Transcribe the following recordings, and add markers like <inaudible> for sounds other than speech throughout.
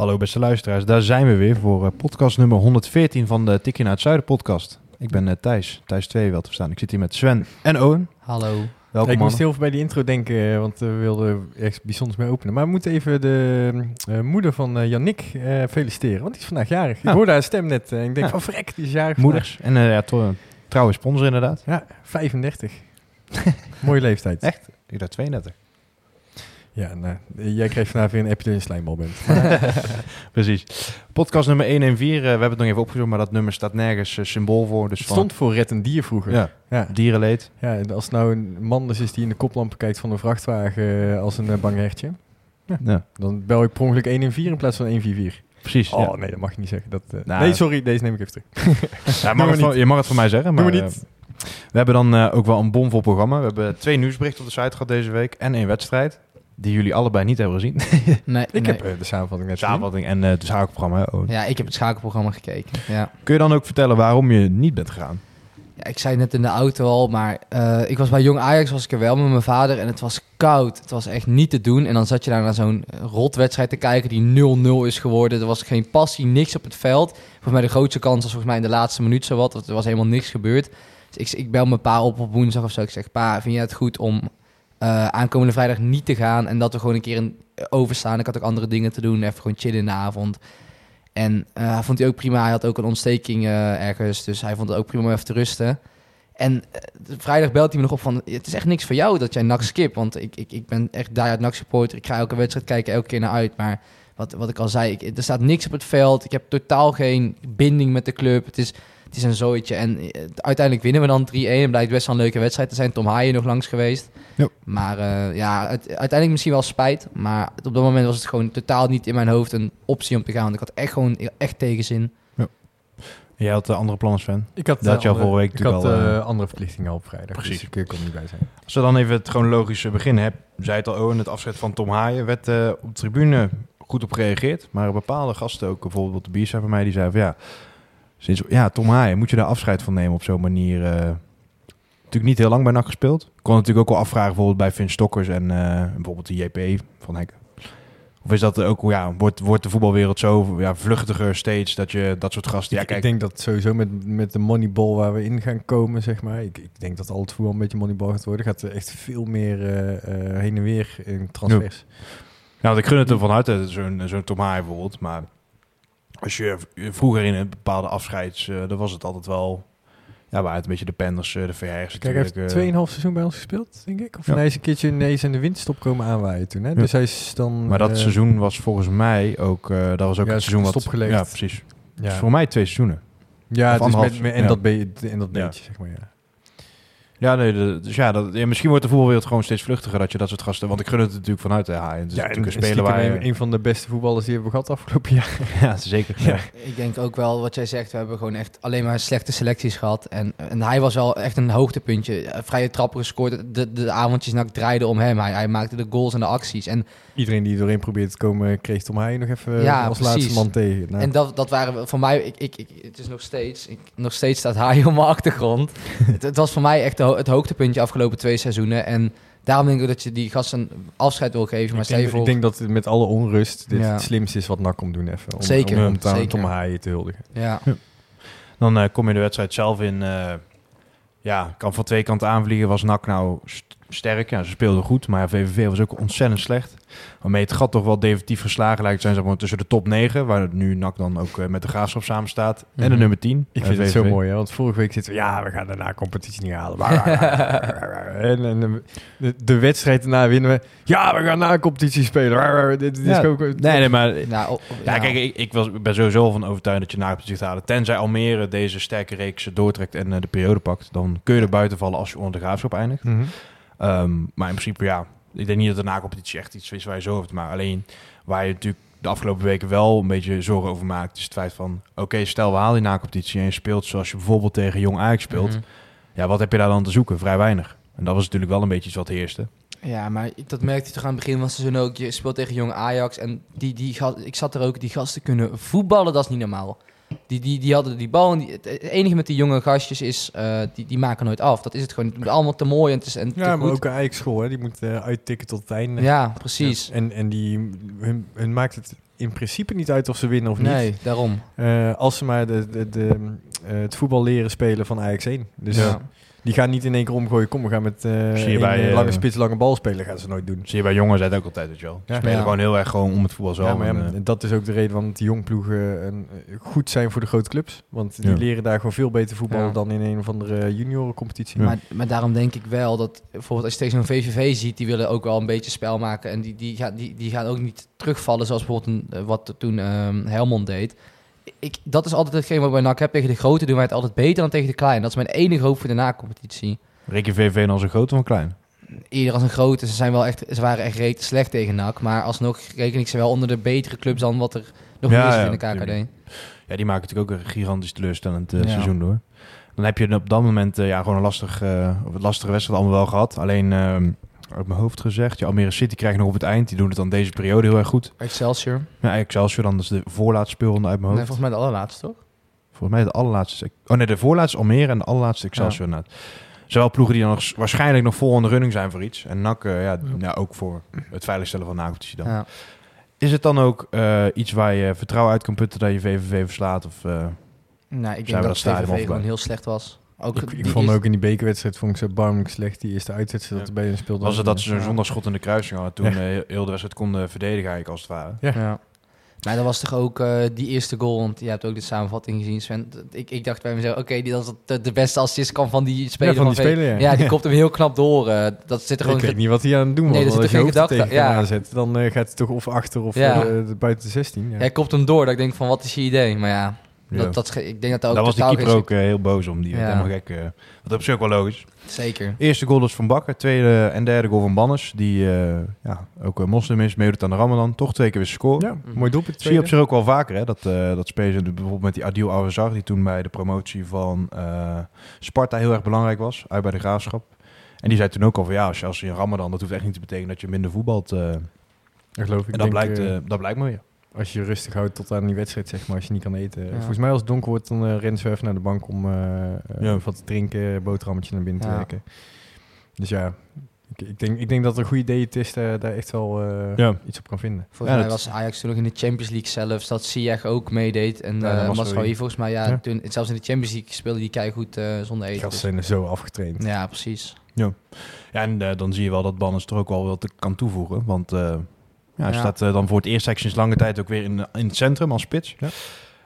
Hallo beste luisteraars, daar zijn we weer voor eh, podcast nummer 114 van de Tikkie naar het Zuiden podcast. Ik ben eh, Thijs, Thijs 2 wel te verstaan. Ik zit hier met Sven en Owen. Hallo. Welkom ik moest heel veel bij die intro denken, eh, want we wilden echt bijzonders mee openen. Maar we moeten even de eh, moeder van Yannick eh, feliciteren, want die is vandaag jarig. Ik Ja. hoorde haar stem net en ik denk Ja. van vrek, die is jarig Moeders en ja, to- trouwe sponsor inderdaad. Ja, 35. <laughs> Mooie leeftijd. Echt? Ik dacht 32. Ja, nou, jij kreeg vandaag weer een appje dat je een slijmbal bent. <laughs> Precies. Podcast nummer 114, eh, we hebben het nog even opgezocht, maar dat nummer staat nergens eh, symbool voor. Dus Het van- stond voor Red een Dier vroeger. ja, Ja. dierenleed. ja, en als het nou een man dus is die in de koplampen kijkt van een vrachtwagen eh, als een bang hertje, Ja, dan bel ik per ongeluk 1 in 4 in plaats van 1 4 4. precies. Oh ja. nee, dat mag je niet zeggen. Dat, eh, Nou, nee, sorry, deze neem ik even terug. <laughs> Ja, mag het van- je mag het van mij zeggen, maar eh, niet. we hebben dan eh, ook wel een bomvol programma. We hebben twee nieuwsberichten op de site gehad deze week en één wedstrijd. Die jullie allebei niet hebben gezien. Nee, <laughs> Ik nee. heb eh, de samenvatting net gezien. Samenvatting en eh, het schakelprogramma. Owen. Ja, ik heb het schakelprogramma gekeken. Ja. Kun je dan ook vertellen waarom je niet bent gegaan? ja, ik zei net in de auto al, maar eh, ik was bij Jong Ajax, was ik er wel met mijn vader en het was koud. Het was echt niet te doen. En dan zat je daar naar zo'n rotwedstrijd te kijken die 0-0 is geworden. Er was geen passie, niks op het veld. Volgens mij de grootste kans was volgens mij in de laatste minuut zowat. want Er was helemaal niks gebeurd. Dus ik, ik bel mijn pa op op woensdag of zo. Ik zeg, pa, vind jij het goed om eh, aankomende vrijdag niet te gaan en dat we gewoon een keer een, overstaan? Ik had ook andere dingen te doen, even gewoon chillen in de avond. En eh, hij vond hij ook prima. Hij had ook een ontsteking eh, ergens, dus hij vond het ook prima om even te rusten. En eh, vrijdag belt hij me nog op van... Het is echt niks voor jou dat jij NAC skip. Want ik, ik, ik ben echt daar uit NAC supporter. Ik ga elke wedstrijd kijken, elke keer naar uit. Maar wat, wat ik al zei, ik, er staat niks op het veld. Ik heb totaal geen binding met de club. Het is, het is een zooitje. En eh, uiteindelijk winnen we dan 3-1. En blijkt best wel een leuke wedstrijd te zijn. Tom Haaien nog langs geweest. Ja. Maar eh, ja, het, uiteindelijk misschien wel spijt. Maar op dat moment was het gewoon totaal niet in mijn hoofd een optie om te gaan. Want ik had echt gewoon echt tegenzin. Jij had de andere plannen, Sven. Ik had, Dat had eh, je al andere- vorige week Ik had al, eh, eh, andere verplichtingen op vrijdag. Precies. Dus ik eh, kon niet bij zijn. Als we dan even het chronologische beginnen hebben, zei het al, Owen, het afscheid van Tom Haaien werd eh, op de tribune goed op gereageerd. Maar bepaalde gasten, ook bijvoorbeeld de bierschap van mij, die zeiden van ja, sinds, ja, Tom Haaien, moet je daar afscheid van nemen op zo'n manier? eh, natuurlijk niet heel lang bij NAC gespeeld. Ik kon natuurlijk ook wel afvragen bijvoorbeeld bij Vin Stokkers en eh, bijvoorbeeld de JP van Henk. Of is dat ook, ja, wordt, wordt de voetbalwereld zo ja, vluchtiger steeds dat je dat soort gasten... Ja, ik, kijk, ik denk dat sowieso met, met de moneyball waar we in gaan komen, zeg maar. Ik, ik denk dat al het voetbal een beetje moneyball gaat worden. Gaat er echt veel meer eh, heen en weer in transfers. Ja, want ik gun het hem van harte, zo'n zo'n Tom Haaien bijvoorbeeld. Maar als je vroeger in een bepaalde afscheids... eh dan was het altijd wel... Ja, waar het een beetje de Penders, eh, de VR's Kijk, hij heeft natuurlijk. eh, 2,5 seizoen bij ons gespeeld, denk ik. Of Ja. hij is een keertje ineens in de windstop komen aanwaaien toen. Hè? Ja. Dus hij is dan... maar dat seizoen was volgens mij ook... dat was ook Ja, het seizoen wat... Ja, precies. Ja, Dus voor mij twee seizoenen. ja dus anderhalf- met, met- en dat, be en dat beetje, zeg maar, ja. Ja, nee, de- dus ja, dat, ja, misschien wordt de voetbalwereld gewoon steeds vluchtiger dat je dat soort gasten... Want ik gun het natuurlijk vanuit de Haaien. Het is ja, en, natuurlijk en een speler waar een, een van de beste voetballers die we hebben gehad afgelopen jaar. <laughs> Ja, zeker. Ja. Ik denk ook wel wat jij zegt. We hebben gewoon echt alleen maar slechte selecties gehad. En, en hij was wel echt een hoogtepuntje. Eh, Vrije trappen gescoord. De, de avondjes nak draaiden om hem. Hij, hij maakte de goals en de acties. En, Iedereen die doorheen probeerde te komen, kreeg Tom Haaien nog even Ja, als precies. laatste man tegen. Nou, en dat, dat waren we- voor mij. Ik, ik, ik, het is nog steeds. Ik, nog steeds staat hij op mijn achtergrond. <laughs> het, het was voor mij echt de het hoogtepuntje afgelopen twee seizoenen. En daarom denk ik dat je die gasten afscheid wil geven. Maar ik, denk, voor. ik denk dat het met alle onrust dit Ja. het slimste is wat NAC komt doen even. Om, Zeker, Om, om Tom- zeker. Tom Haaien te huldigen. ja. Dan eh, kom je de wedstrijd zelf in. eh, ja, kan van twee kanten aanvliegen. Was NAC nou st- sterk? Ja, ze speelden goed. Maar VVV was ook ontzettend slecht. Waarmee het gat toch wel definitief geslagen lijkt te zijn. Zeg maar, tussen de top 9, waar nu NAC dan ook eh, met de Graafschap samen staat. En de Mhm. nummer 10. Ik eh, vind het zo mooi, hè? want vorige week zitten we, ja, we gaan daarna competitie niet halen. en, en de, de wedstrijd daarna winnen we, ja, we gaan na competitie spelen. Dit, dit is Ja. ook, Nee, nee, maar... Nou, Ja, kijk, ik, ik, was, ik ben sowieso van overtuigd dat je na competitie gaat halen. Tenzij Almere deze sterke reeks doortrekt en eh, de periode pakt. Dan kun je er buiten vallen als je onder de Graafschap eindigt. Mhm. Ehm, maar in principe, ja, ik denk niet dat de na-competitie echt iets is waar je zo over maken. Alleen, Waar je natuurlijk de afgelopen weken wel een beetje zorgen over maakt. Is het feit van, oké, stel we halen die na-competitie en je speelt zoals je bijvoorbeeld tegen Jong Ajax speelt. Mhm. Ja, wat heb je daar dan te zoeken? Vrij weinig. En dat was natuurlijk wel een beetje iets wat heerste. Ja, maar dat merkte je toch aan het begin van het seizoen ook. Je speelt tegen jong Ajax en die, die, ik zat er ook, die gasten kunnen voetballen, dat is niet normaal. Die, die, die hadden die bal en die, het enige met die jonge gastjes is, eh, die, die maken nooit af. Dat is het gewoon. Het moet allemaal te mooi en, het is, en te Ja, maar goed. ook Ajax school, hè. Die moet eh, uittikken tot het einde. Ja, precies. En, en die, hun, hun maakt het in principe niet uit of ze winnen of niet. Nee, daarom. Eh, als ze maar de, de, de, het voetbal leren spelen van Ajax 1. Dus Ja. Die gaan niet in één keer omgooien. Kom, we gaan met eh Zie je een, bij, eh, eh, lange spits, lange bal spelen. gaan ze nooit doen. Zie je bij jongens uit ook altijd, weet je wel. Ze Ja. spelen Ja. gewoon heel erg gewoon om het voetbal zelf. Ja, maar ja, En, dat is ook de reden waarom die jongploegen een, eh, goed zijn voor de grote clubs. Want die Ja. leren daar gewoon veel beter voetballen Ja. dan in een of andere juniorencompetitie. Maar, maar daarom denk ik wel dat bijvoorbeeld als je tegen zo'n VVV ziet, die willen ook wel een beetje spel maken. En die, die, gaan, die, die gaan ook niet terugvallen zoals bijvoorbeeld een, wat toen ehm, Helmond deed. Ik, dat is altijd hetgeen wat ik bij NAC heb. Tegen de grote doen wij het altijd beter dan tegen de kleine. Dat is mijn enige hoop voor de na-competitie. Reken VV dan zo groot of klein? Eerder als een grote. Ze, zijn wel echt, ze waren echt reet slecht tegen NAC. Maar alsnog reken ik ze wel onder de betere clubs dan wat er nog Ja, is ja, in de KKD. Ja, die maken natuurlijk ook een gigantisch teleurstellend eh, Ja. seizoen door. Dan heb je op dat moment eh, ja, gewoon een lastig, een lastige wedstrijd allemaal wel gehad. Alleen ehm uit mijn hoofd gezegd, ja, Almere City krijgt nog op het eind. Die doen het dan deze periode heel erg goed. Excelsior. Ja, Excelsior dan, is de voorlaatste speelronde uit mijn Nee, hoofd. volgens mij de allerlaatste, toch? Volgens mij de allerlaatste. Oh nee, de voorlaatste Almere en de allerlaatste Excelsior. inderdaad. Zowel ploegen die dan nog, waarschijnlijk nog vol in de running zijn voor iets. En NAC eh, ja, ja, ook voor het veiligstellen van nacompetitie dan. Ja. Is het dan ook eh, iets waar je vertrouwen uit kan putten dat je VVV verslaat? Of, eh, Nou, ik denk dat dat VVV gewoon heel slecht was. Ook Ik, ik vond ook in die bekerwedstrijd vond ik zo barmelijk slecht. Die eerste uitwedstrijd dat Ja. er bij hen speelde. was het dat ze zo'n Ja. zondagschot in de kruising hadden toen Ja. eh, heel de wedstrijd konden verdedigen eigenlijk als het ware? Ja. Ja. Maar dat was toch ook eh, die eerste goal, want je hebt ook de samenvatting gezien, Sven. Ik, ik dacht bij mezelf, oké, die dat is de, beste assist kan van die speler. van die speler, ja. Ja, die komt hem heel knap door. eh, dat zit er Ik gewoon... weet niet wat hij aan het doen was. Nee, als je hoofd gedachte- tegen ja. aanzet, dan gaat hij toch of achter of Ja. buiten de 16. Ja. Hij kopt hem door, dat ik denk van, wat is je idee? Maar ja, Ja. dat, dat, is ik denk dat dat ook Daar was de keeper geen- ook eh, heel boos om. Die werd helemaal gek. eh. wat op zich ook wel logisch. Zeker. Eerste goal is van Bakker. Tweede en derde goal van Bannes. Die eh, ja, ook een moslim is. Meedoet aan de Ramadan. Toch twee keer weer scoren. Ja, mooi doelpunt. Zie je op zich ook wel vaker, hè? Dat, eh dat spelen bijvoorbeeld met die Adil Awazar, die toen bij de promotie van eh, Sparta heel erg belangrijk was, uit bij de Graafschap. En die zei toen ook al van ja, als je, als je in Ramadan, dat hoeft echt niet te betekenen dat je minder voetbalt. eh. en Dat geloof ik. dat, denk, blijkt, eh, eh, dat blijkt maar weer. Als je rustig houdt tot aan die wedstrijd, zeg maar, als je niet kan eten. Ja. Volgens mij als het donker wordt, dan rent ze even naar de bank om eh, eh, Ja. wat te drinken, boterhammetje naar binnen te Ja. werken. Dus ja, ik, ik, denk, ik denk dat er een goed idee het is daar, echt wel eh, Ja. iets op kan vinden. Volgens Ja, mij dat- was Ajax toen nog in de Champions League zelfs, dat Ziyech ook meedeed. En Ja, ja, hier. volgens mij, ja, Ja. toen, zelfs in de Champions League speelde die keigoed eh zonder Die eten. gasten Dus- zijn er zo afgetraind. ja, precies. Ja, en eh, dan zie je wel dat Bannes er ook wel wat kan toevoegen. Want eh, ja, hij Ja. staat eh, dan voor het eerst sinds lange tijd ook weer in, in het centrum als spits. Ja.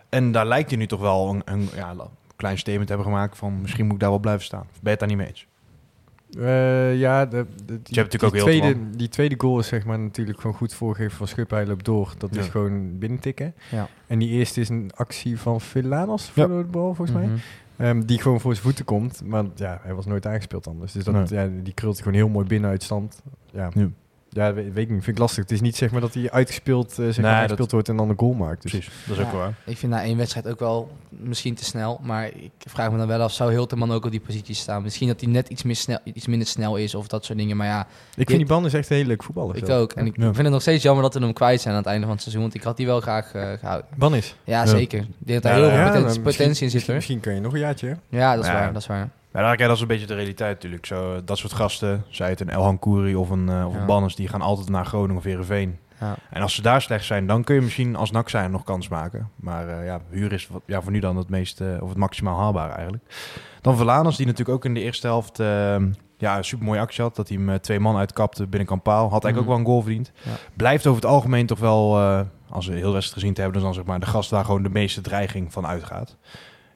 En daar lijkt hij nu toch wel een, een ja, klein statement te hebben gemaakt van misschien moet ik daar wel blijven staan. Of ben je het daar niet mee eens? Eh, ja, de, de, die, tweede, die tweede goal is zeg maar natuurlijk gewoon goed voorgegeven van Schupper. Hij loopt door. Dat is Ja. gewoon binnentikken. Ja. En die eerste is een actie van Villanos Ja. voor de bal, volgens mij. Mhm. Ehm, die gewoon voor zijn voeten komt. Maar ja, hij was nooit aangespeeld anders. Dus dat, ja, die krult gewoon heel mooi binnen uit stand. Ja, Ja. weet, weet ik niet. Vind ik lastig. Het is niet zeg maar dat hij uitgespeeld, eh, zeg maar, dat- wordt en dan een goal maakt. Dus Precies, dat is ook Ja. waar. Ik vind na één wedstrijd ook wel misschien te snel. Maar ik vraag me dan wel af, zou Hilterman ook op die positie staan? Misschien dat hij net iets, meer snel, iets minder snel is of dat soort dingen. Maar ja, ik vind die band is echt een hele leuk voetballer. ik zelf. ook. En ik Ja. vind het nog steeds jammer dat we hem kwijt zijn aan het einde van het seizoen. Want ik had die wel graag eh, gehouden. Ban is. Ja, Ja. zeker. Ik denk dat daar Ja, heel veel ja, poten- dan potentie in zit misschien, hoor. misschien kun je nog een jaartje. hè? Ja, dat is Ja. waar. Dat is waar. Ja, daar, kijk, dat is een beetje de realiteit natuurlijk. Zo, dat soort gasten, zij het een Elhan Kouri of een, eh of Ja. een Banners, die gaan altijd naar Groningen of Heerenveen. Ja. En als ze daar slecht zijn, dan kun je misschien als NAC zijn nog kans maken. Maar eh, ja, huur is wat- ja, voor nu dan het meest, eh, of het maximaal haalbare eigenlijk. Dan Verlaners, die natuurlijk ook in de eerste helft eh, ja, een super mooie actie had. Dat hij hem eh, twee man uitkapte binnen kan paal. Had eigenlijk Mhm. ook wel een goal verdiend. Ja. Blijft over het algemeen toch wel, eh, als we heel wedstrijd gezien te hebben, dus dan zeg maar de gast waar gewoon de meeste dreiging van uitgaat.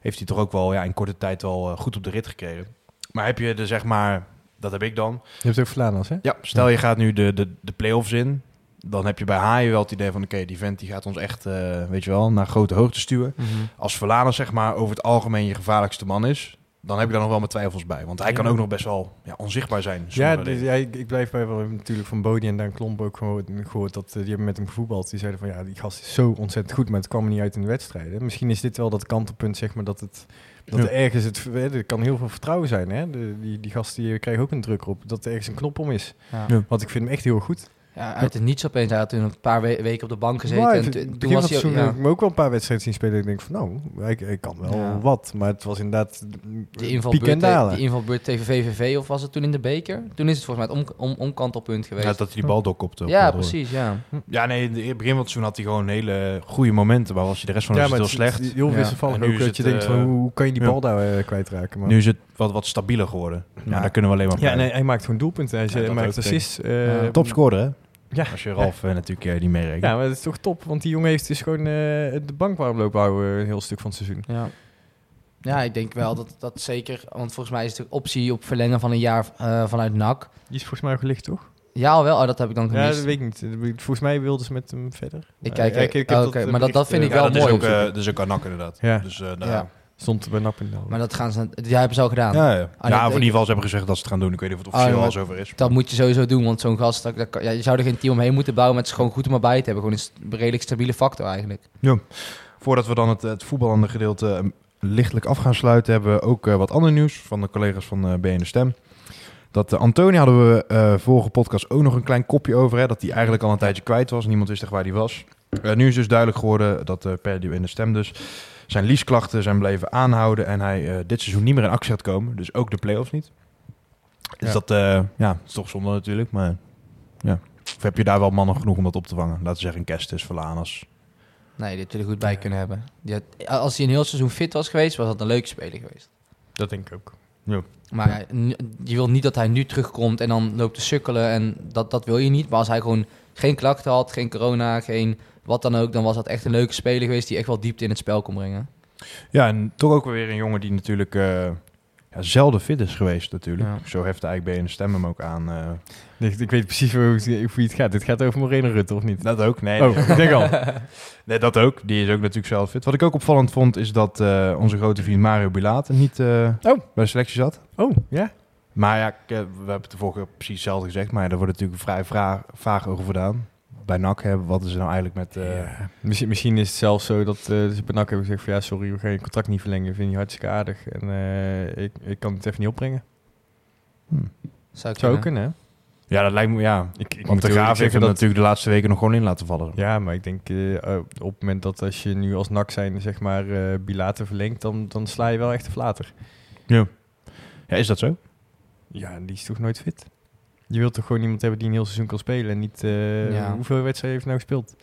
Heeft hij toch ook wel ja, in korte tijd wel eh, goed op de rit gekregen. Maar heb je de zeg maar, dat heb ik dan. Je hebt ook Vlaanders, hè? Ja, stel je gaat nu de, de, de play-offs in. Dan heb je bij Haaien wel het idee van... oké, die vent die gaat ons echt, eh, weet je wel, naar grote hoogte stuwen. Mhm. Als Verlanen zeg maar over het algemeen je gevaarlijkste man is... dan heb ik daar nog wel mijn twijfels bij. Want hij kan ook nog best wel ja, onzichtbaar zijn. Ja, dus, ja ik, ik blijf bij wel natuurlijk van Bodie en Daan Klomp ook gehoord, gehoord dat eh, die hebben met hem gevoetbald. Die zeiden van ja, die gast is zo ontzettend goed, maar het kwam er niet uit in de wedstrijden. Misschien is dit wel dat kantelpunt, zeg maar, dat het dat Ja. er ergens het eh, er kan heel veel vertrouwen zijn. Hè? De, die, die gasten die krijgen ook een druk op dat er ergens een knop om is. Ja. Ja. Want ik vind hem echt heel goed. Ja, uit het niets opeens. Hij had toen een paar we- weken op de bank gezeten. Maar en het- toen- toen was het hij ook- ja, heb ik me ook wel een paar wedstrijden zien spelen. Ik denk van nou, hij, hij kan wel Ja. wat. Maar het was inderdaad en invalbeurt, dalen. die invalbeurt tegen VVV of was het toen in de beker? Toen is het volgens mij het om, om, omkantelpunt geweest. Ja, dat hij die bal doorkopte. op Ja, de precies, ja. Ja, nee, in het begin van het seizoen had hij gewoon hele goede momenten. Maar was hij de rest van het ja, heel slecht. heel wisselvallig ook. Dat je denkt van eh, hoe, hoe kan je die ja. bal daar eh, kwijtraken? Maar Nu is het wat, wat stabieler geworden. Ja, daar kunnen we alleen maar Ja, nee, hij maakt gewoon doelpunten. Hij, maakt assists. eh. Topscorer, hè? Ja. Als je Ralf eh, natuurlijk eh, niet meerekent. Ja, maar dat is toch top. Want die jongen heeft dus gewoon eh, de bank warm lopen houden een heel stuk van het seizoen. Ja. Ja, ik denk wel dat dat zeker... Want volgens mij is de optie op verlengen van een jaar eh, vanuit NAC. Die is volgens mij ook gelicht, toch? Ja, al wel. Oh, dat heb ik dan Ja, gemist. dat weet ik niet. Volgens mij wilden ze met hem verder. Ik Maar kijk, ja, heb oh, oké, eh, maar dat- dat vind ik wel dat mooi. Is ook, dat is ook Anak inderdaad. Ja. Dus, eh, Ja. Stond bij Nap in de Maar dat gaan ze... Ja, hebben ze al gedaan. Ja, ja. Ah, ja, dat- of in ieder geval, ze hebben gezegd dat ze het gaan doen. Ik weet niet of het Ah, officieel ja, al zover is. Dat moet je sowieso doen, want zo'n gast... Dat, ja, je zou er geen team omheen moeten bouwen, maar het is gewoon goed om erbij te hebben. Gewoon een redelijk stabiele factor eigenlijk. Voordat we dan het, het voetballende gedeelte eh, lichtelijk af gaan sluiten, hebben we ook eh, wat ander nieuws van de collega's van eh BN de Stem. Dat uh, Antonia hadden we eh vorige podcast ook nog een klein kopje over. Hè, dat hij eigenlijk al een tijdje kwijt was. Niemand wist echt waar hij was. Eh, nu is dus duidelijk geworden dat eh per die in de stem dus zijn liesklachten zijn bleven aanhouden. En hij eh, dit seizoen niet meer in actie gaat komen. Dus ook de play-offs niet. Dus Ja. dat eh, ja, is toch zonde natuurlijk. Maar ja. Of heb je daar wel mannen genoeg om dat op te vangen? Laten we zeggen, Kestis, Verlanas. Nee, dit wil er goed bij kunnen hebben. Die had- als hij een heel seizoen fit was geweest, was dat een leuke speler geweest. Dat denk ik ook. Maar ja, n- je wil niet dat hij nu terugkomt en dan loopt te sukkelen. En dat, dat wil je niet. Maar als hij gewoon geen klachten had, geen corona, geen wat dan ook... dan was dat echt een leuke speler geweest die echt wel diepte in het spel kon brengen. Ja, en toch ook weer een jongen die natuurlijk eh, ja, zelden fit is geweest natuurlijk. Ja. Zo heft eigenlijk BN de Stem hem ook aan. eh. Ik, ik weet precies hoe, het- hoe het gaat. Het gaat over Moreno Rutte, of niet? dat ook, nee. Oh, ik denk al. <laughs> nee. Dat ook, die is ook natuurlijk zelf fit. Wat ik ook opvallend vond, is dat eh, onze grote vriend Mario Bilate niet eh, Oh. bij de selectie zat. Oh, ja? Maar ja, ik, eh, we hebben het de vorige precies hetzelfde gezegd. Maar daar wordt natuurlijk vrij vra- vaag over gedaan. Bij NAC hebben, wat is er nou eigenlijk met... eh, Ja. Misschien, misschien is het zelfs zo dat eh, ze bij NAC hebben gezegd van ja, sorry, we gaan je contract niet verlengen. Vind je hartstikke aardig. En eh, ik, ik kan het even niet opbrengen. Zou Zou ook kunnen. kunnen, hè? Ja, dat lijkt me, ja. Ik, ik Want moet de Graaf heeft hem dat... natuurlijk de laatste weken nog gewoon in laten vallen. Ja, maar ik denk op het moment dat als je nu als NAC zijn, zeg maar, eh bilater verlengt, dan, dan sla je wel echt de flater. Ja, is dat zo? Ja, die is toch nooit fit? Je wilt toch gewoon iemand hebben die een heel seizoen kan spelen en niet... eh, Ja. Hoeveel wedstrijden heeft hij nou gespeeld?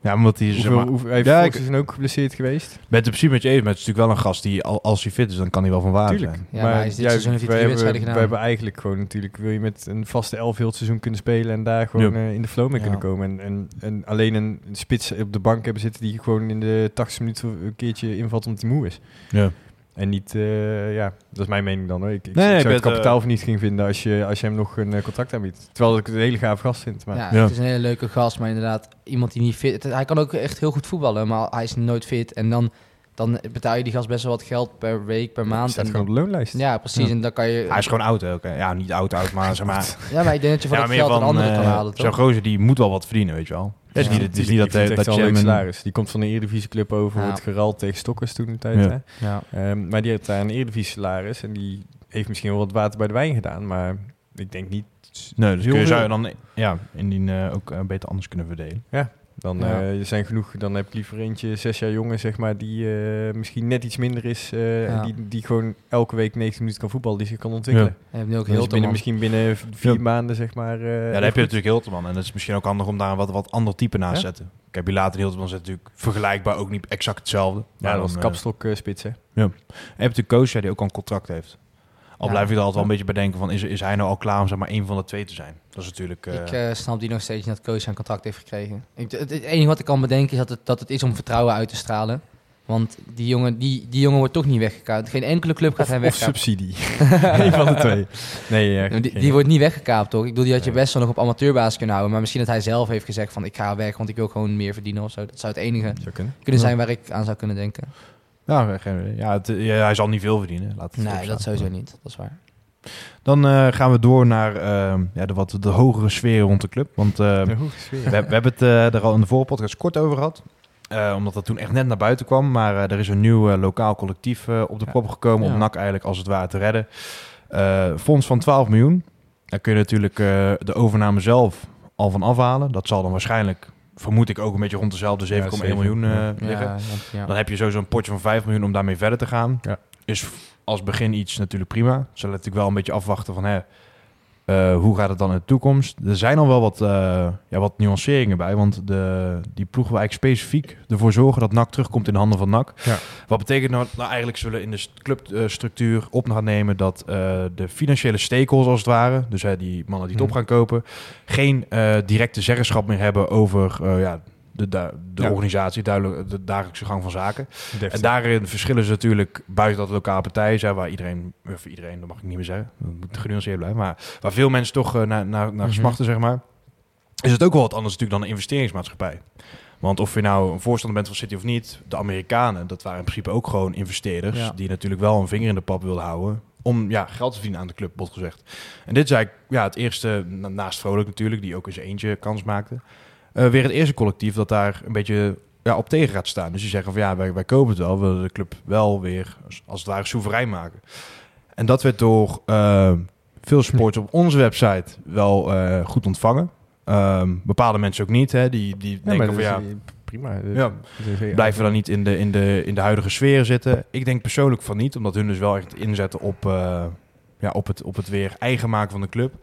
Ja, omdat hij... zeg Hoeveel, maar- hoeveel, hij heeft Ja, ik- seizoen ook geblesseerd geweest. het in principe met je eens, maar het is natuurlijk wel een gast die, al- als hij fit is, dan kan hij wel van waarde Tuurlijk. zijn. Ja, maar hij is dit seizoen heeft hij wij drie hebben, wedstrijden gedaan. We hebben eigenlijk gewoon natuurlijk... Wil je met een vaste elf heel het seizoen kunnen spelen... en daar gewoon Ja. eh, in de flow mee Ja. kunnen komen. En, en, en alleen een spits op de bank hebben zitten... die gewoon in de 80 minuten een keertje invalt omdat hij moe is. Ja. En niet, eh, ja, dat is mijn mening dan hoor. Ik, ik, Nee, ik ik zou het ben, kapitaal eh, niet ging vinden als je, als je hem nog een eh, contract aanbiedt. Terwijl ik het een hele gaaf gast vind. Maar Ja, Ja. het is een hele leuke gast, maar inderdaad, iemand die niet fit... het- hij kan ook echt heel goed voetballen, maar hij is nooit fit. En dan, dan betaal je die gast best wel wat geld per week, per maand. staat En gewoon op de loonlijst. ja, precies. Ja. En dan kan je... Hij is gewoon oud ook. hè. Ja, niet oud oud, maar zeg maar... <laughs> Ja, maar ik denk dat je voor ja, dat meer geld een van, andere eh, kan halen, Zo'n gozer die moet wel wat verdienen, weet je wel. Het is Ja. niet, het is niet dat, eh, het dat echt je een een- salaris. Die komt van de Eredivisieclub over Ja. het geral tegen Stokkers toen de tijd. Ja. Hè? Ja. Ehm, maar die heeft daar een Eredivisie salaris. En die heeft misschien wel wat water bij de wijn gedaan. Maar ik denk niet... Nee, dus kun je, zou je dan ja, indien eh, ook eh, beter anders kunnen verdelen. Dan Ja. eh, zijn genoeg, dan heb ik liever eentje, zes jaar jongen, zeg maar, die eh, misschien net iets minder is. eh, Ja. en die, die gewoon elke week 90 minuten kan voetballen, die zich kan ontwikkelen. Je hebt nu ook heel binnen, misschien binnen vier Ja. maanden, zeg maar. eh, ja, dan heb je goed. natuurlijk Hilterman. En dat is misschien ook handig om daar een wat, wat ander type naast te Ja. zetten. Kijk, bij later Hilterman zit natuurlijk vergelijkbaar ook niet exact hetzelfde. Ja, Maar dat was de eh, kapstok eh, spits, hè. En je hebt natuurlijk Koosja die ook al een contract heeft. Al blijf ik er altijd wel een beetje bij denken van, is, is hij nou al klaar om zeg maar één van de twee te zijn? Dat is natuurlijk... eh, Ik eh, snap die nog steeds niet dat Koos zijn contract heeft gekregen. Ik, het, het enige wat ik kan bedenken is dat het, dat het is om vertrouwen uit te stralen. Want die jongen, die, die jongen wordt toch niet weggekaapt. Geen enkele club gaat Of, hem of wegkaapen. subsidie. <laughs> Eén van de twee. Nee, ja, Ja, die, die wordt niet weggekaapt, toch? Ik bedoel, die had je best wel nog op amateurbasis kunnen houden. Maar misschien dat hij zelf heeft gezegd van ik ga weg, want ik wil gewoon meer verdienen of zo. Dat zou het enige Zou kunnen. kunnen zijn waar ik aan zou kunnen denken. Ja, geen idee. ja, het, ja, hij zal niet veel verdienen. Laat het Nee, dat sowieso niet. Dat is waar. Dan eh, gaan we door naar eh, ja, de, wat de hogere sfeer rond de club. Want eh, De sfeer. we, we hebben het eh, er al in de vorige podcast kort over gehad. Eh, omdat dat toen echt net naar buiten kwam. Maar eh, er is een nieuw eh, lokaal collectief eh, op de Ja. proppen gekomen Ja. om NAC eigenlijk als het ware te redden. Eh, fonds van 12 miljoen. Daar kun je natuurlijk eh, de overname zelf al van afhalen. Dat zal dan waarschijnlijk, vermoed ik, ook een beetje rond dezelfde 7,1 zeven, miljoen eh, ja. liggen. Ja, want- ja. Dan heb je sowieso een potje van 5 miljoen om daarmee verder te gaan. Ja. Is als begin iets natuurlijk prima. Zullen natuurlijk wel een beetje afwachten van hè, eh, hoe gaat het dan in de toekomst. Er zijn al wel wat, eh, ja, wat nuanceringen bij. Want de, die ploeg wil eigenlijk specifiek ervoor zorgen dat NAC terugkomt in de handen van NAC. Ja. Wat betekent nou, nou eigenlijk zullen in de st- clubstructuur op gaan nemen dat eh, de financiële stakeholders als het ware, dus hè, die mannen die het op Mhm. gaan kopen, geen directe zeggenschap meer hebben over ja, de, de, de Ja. organisatie, duidelijk, de dagelijkse gang van zaken. Deftig. En daarin verschillen ze natuurlijk buiten dat lokale partijen zijn, waar iedereen, of iedereen, dat mag ik niet meer zeggen, dat moet genuanceerd blijven, maar waar veel mensen toch eh, naar, naar, naar Mhm. smachten, zeg maar, is het ook wel wat anders natuurlijk dan een investeringsmaatschappij. Want of je nou een voorstander bent van City of niet, de Amerikanen, dat waren in principe ook gewoon investeerders, Ja. die natuurlijk wel een vinger in de pap wilden houden, om ja, geld te verdienen aan de club, bot gezegd. En dit is eigenlijk ja, het eerste, na- naast Vrolijk natuurlijk, die ook zijn eentje kans maakte, eh, weer het eerste collectief dat daar een beetje ja, op tegen gaat staan. Dus die zeggen van ja, wij, wij kopen het wel, we willen de club wel weer als, als het ware soeverein maken. En dat werd door eh, veel supporters op onze website wel eh, goed ontvangen. Ehm, bepaalde mensen ook niet, hè, die, die Ja, denken van ja, prima. Ja. blijven we dan niet in de, in, de, in de huidige sfeer zitten? Ik denk persoonlijk van niet, omdat hun dus wel echt inzetten op, ja, op, het, op het weer eigen maken van de club.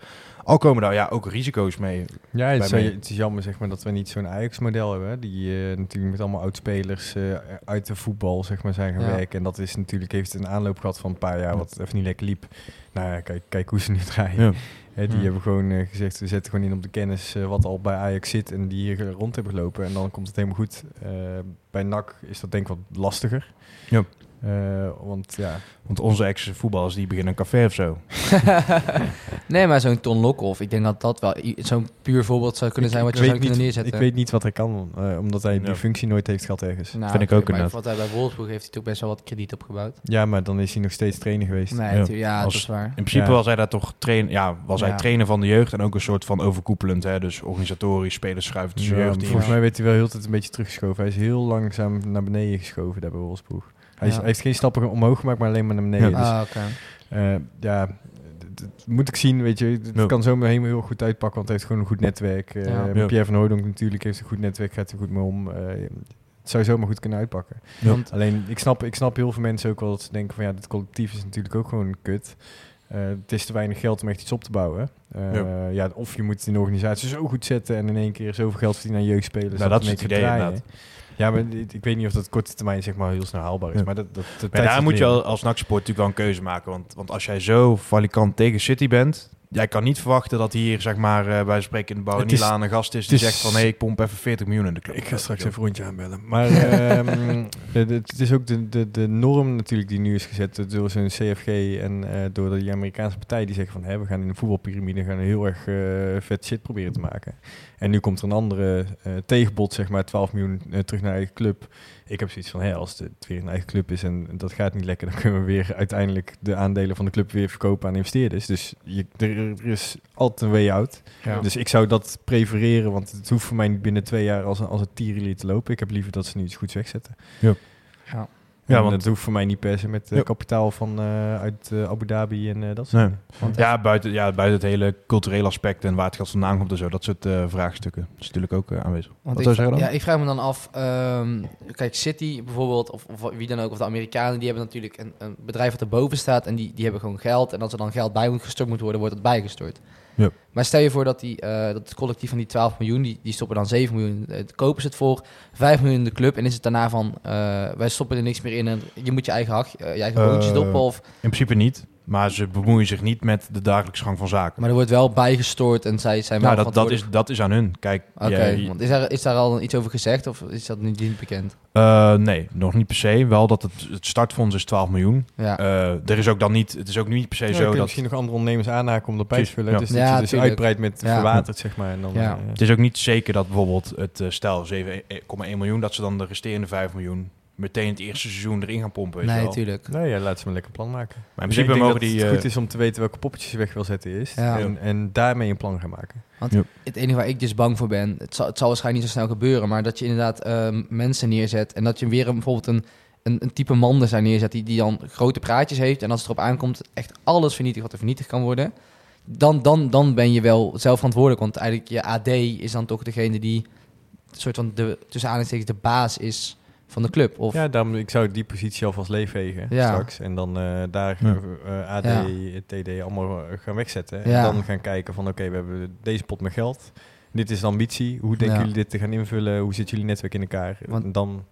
Al komen daar ja, ook risico's mee. Ja, het is, het is jammer zeg maar, dat we niet zo'n Ajax-model hebben. hè, Die eh, natuurlijk met allemaal oud-spelers eh, uit de voetbal zeg maar, zijn gaan Ja. werken. En dat is natuurlijk, heeft een aanloop gehad van een paar jaar wat even niet lekker liep. Nou ja, kijk, kijk hoe ze nu <laughs> draaien. Ja. Hè, die hebben gewoon eh, gezegd, we zetten gewoon in op de kennis wat al bij Ajax zit en die hier rond hebben gelopen. En dan komt het helemaal goed. Eh, bij NAC is dat denk ik wat lastiger. Ja. Eh, want ja, Want onze ex-voetballers die beginnen een café of zo. <laughs> nee, maar zo'n Ton Lokhoff, ik denk dat dat wel zo'n puur voorbeeld zou kunnen zijn wat je zou weet kunnen niet, neerzetten. Ik weet niet wat hij kan, eh, omdat hij die functie nooit heeft gehad ergens. Nou, Vind ik ook maar inderdaad. Wat hij bij Wolfsburg heeft hij toch best wel wat krediet opgebouwd. Ja, maar dan is hij nog steeds trainer geweest. Nee, Ja. natuurlijk, ja, Als- dat is waar. In principe Ja. was hij daar toch train, ja, was hij trainer van de jeugd en ook een soort van overkoepelend. Hè? Dus organisatorisch, spelers schuiven tussen Ja, jeugdteams. volgens mij werd hij wel heel tijd een beetje teruggeschoven. Hij is heel langzaam naar beneden geschoven daar bij Wolfsburg. Hij, is, Ja. hij heeft geen stappen omhoog gemaakt, maar alleen maar naar beneden. Ja. Dus, Ah, oké. eh, ja, d- d- moet ik zien, weet je. Het Ja. kan zomaar helemaal heel goed uitpakken, want hij heeft gewoon een goed netwerk. Eh. Ja. Pierre van Hooydonk natuurlijk heeft een goed netwerk, gaat er goed mee om. Eh, het zou zomaar goed kunnen uitpakken. Want- Alleen, ik snap, ik snap heel veel mensen ook wel dat ze denken van ja, dit collectief is natuurlijk ook gewoon kut. Eh, het is te weinig geld om echt iets op te bouwen. Eh, ja. of je moet het in de organisatie zo goed zetten en in één keer zoveel geld verdienen aan jeugdspelers. Nou, dat in is het idee draaien. Ja, maar ik weet niet of dat korte termijn zeg maar heel snel haalbaar is. Ja. Maar dat, dat, Maar daar moet je als NAC-support natuurlijk wel een keuze maken. Want, want als jij zo valikant tegen City bent... Jij kan niet verwachten dat hier, zeg maar, eh, bij spreken in de een gast is die is- zegt van... hé, ik pomp even 40 miljoen in de club. Ik ga straks even een rondje aanbellen. Maar <laughs> ehm, het is ook de, de, de norm natuurlijk die nu is gezet door zo'n CFG en eh, door die Amerikaanse partij die zeggen van hè, we gaan in de voetbalpyramide gaan heel erg eh, vet shit proberen te maken. En nu komt er een andere eh, tegenbod, zeg maar 12 miljoen terug naar eigen club. Ik heb zoiets van, hè, als het weer een eigen club is en dat gaat niet lekker, dan kunnen we weer uiteindelijk de aandelen van de club weer verkopen aan investeerders. Dus je, er, er is altijd een way out. Ja. Dus ik zou dat prefereren, want het hoeft voor mij niet binnen twee jaar als een, als een tierenlier te lopen. Ik heb liever dat ze nu iets goeds wegzetten. Ja. Ja, Ja, want- want het hoeft voor mij niet per se met eh, Ja. kapitaal van eh, uit eh, Abu Dhabi en eh, dat soort Nee. dingen. Want Ja, buiten, ja, buiten het hele culturele aspect en waar het geld vandaan komt en zo. Dat soort eh, vraagstukken. Dat is natuurlijk ook aanwezig. Want Wat ik, zou je zeggen dan? Ja, ik vraag me dan af. ehm, kijk, City bijvoorbeeld, of, of wie dan ook, of de Amerikanen, die hebben natuurlijk een, een bedrijf wat erboven staat en die, die hebben gewoon geld. En als er dan geld bij moet gestort moet worden, wordt het bijgestort. Ja. Maar stel je voor dat, die, eh, dat het collectief van die 12 miljoen, die, die stoppen dan 7 miljoen, eh, kopen ze het voor, 5 miljoen in de club en is het daarna van, eh, wij stoppen er niks meer in en je moet je eigen, eh, je eigen boontjes doppen of... In principe niet. Maar ze bemoeien zich niet met de dagelijkse gang van zaken. Maar er wordt wel bijgestort en zij zijn wel nou, dat, dat, is, dat is aan hun. Kijk, Oké, jij- want is daar, is daar al iets over gezegd of is dat niet, niet bekend? eh, nee, nog niet per se. Wel dat het, het startfonds is 12 miljoen. Ja. Eh, er is ook dan niet, het is ook niet per se Ja, zo dat... misschien nog andere ondernemers aanhaken om dat bij te vullen. ja. Dus je dus uitbreidt met Ja. verwaterd, zeg maar. En dan, Ja. eh, Het is ook niet zeker dat bijvoorbeeld het, stel 7,1 miljoen, dat ze dan de resterende 5 miljoen meteen het eerste seizoen erin gaan pompen. Weet je Nee, natuurlijk. Nou ja, laat ze maar lekker plan maken. Maar in principe denk mogen dat die... het eh, goed is om te weten welke poppetjes je weg wil zetten. Ja. En, en daarmee een plan gaan maken. Het enige waar ik dus bang voor ben, het zal, het zal waarschijnlijk niet zo snel gebeuren, maar dat je inderdaad ehm, mensen neerzet en dat je weer een, bijvoorbeeld een, een, een type man er zijn neerzet die, die dan grote praatjes heeft en als het erop aankomt echt alles vernietigt wat er vernietigd kan worden, dan, dan, dan ben je wel zelf verantwoordelijk, want eigenlijk je AD is dan toch degene die soort van de, tussen aanhalingstekens de baas is van de club. Of, Ja, daarom, ik zou die positie alvast leegvegen Ja. straks. En dan eh, daar Ja. eh, AD, Ja. TD allemaal eh, gaan wegzetten. Ja. En dan gaan kijken van oké, we hebben deze pot met geld. Dit is de ambitie. Hoe denken Ja. jullie dit te gaan invullen? Hoe zit jullie netwerk in elkaar? Want- En dan,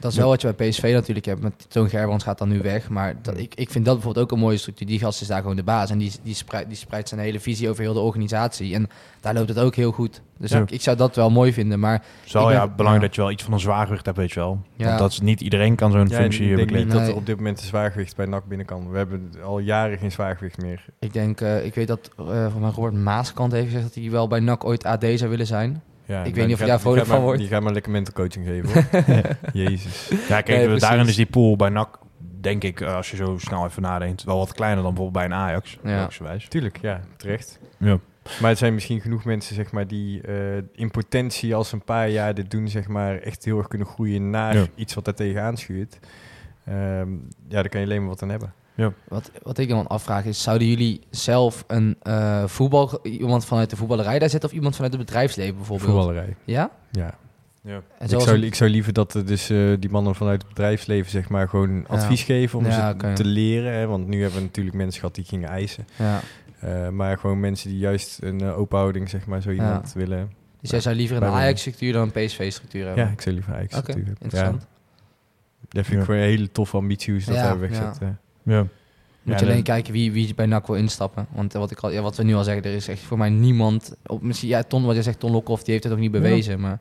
Dat is wel wat je bij PSV natuurlijk hebt. Met Toon Gerbrands gaat dan nu weg. Maar dat, ik, ik vind dat bijvoorbeeld ook een mooie structuur. Die gast is daar gewoon de baas. En die, die, spreidt, die spreidt zijn hele visie over heel de organisatie. En daar loopt het ook heel goed. Dus Ja. ik, ik zou dat wel mooi vinden. Maar Het is wel Ik ben- ja, belangrijk ja. dat je wel iets van een zwaargewicht hebt, weet je wel. Ja. Want dat is niet iedereen kan zo'n functie ik denk bekleden. dat er op dit moment een zwaargewicht bij NAC binnen kan. We hebben al jaren geen zwaargewicht meer. ik denk, eh, ik weet dat uh, van Robert Maaskant heeft gezegd dat hij wel bij NAC ooit AD zou willen zijn. Ja, weet die niet of daar vrolijk van wordt. Die gaat maar lekker mental coaching geven hoor. <laughs> Jezus. Ja, kijk, Nee, daarin is die pool bij NAC, denk ik, eh, als je zo snel even nadenkt, wel wat kleiner dan bijvoorbeeld bij een Ajax. Ja. Tuurlijk, ja, terecht. Ja. Maar het zijn misschien genoeg mensen zeg maar, die eh, in potentie als een paar jaar dit doen, zeg maar, echt heel erg kunnen groeien naar Ja. iets wat daar tegenaan schuurt. Ehm, ja, daar kan je alleen maar wat aan hebben. Wat, wat ik dan afvraag is, zouden jullie zelf een eh, voetbal, iemand vanuit de voetballerij daar zetten of iemand vanuit het bedrijfsleven bijvoorbeeld? Voetballerij. Ja? Ja. Ja. En Ik zou, ik zou liever dat er dus eh, die mannen vanuit het bedrijfsleven zeg maar gewoon advies geven om Ja, ze te leren. Hè, want nu hebben we natuurlijk mensen gehad die gingen eisen. ja. Eh, maar gewoon mensen die juist een uh, open houding zeg maar zo iemand willen. Dus jij zou liever een. Ajax-structuur dan een PSV-structuur hebben? Ja, ik zou liever Ajax Oké, natuurlijk. interessant. Ja, dat vind ik Ja. gewoon een hele toffe ambitie hoe ze dat Ja, hebben weggezet. Ja. Moet Ja, je alleen kijken wie, wie bij NAC wil instappen. Want wat, ik al, ja, wat we nu al zeggen, er is echt voor mij niemand... Op, misschien, ja, Ton, wat je zegt, Ton Lokhoff, die heeft het ook niet bewezen. Maar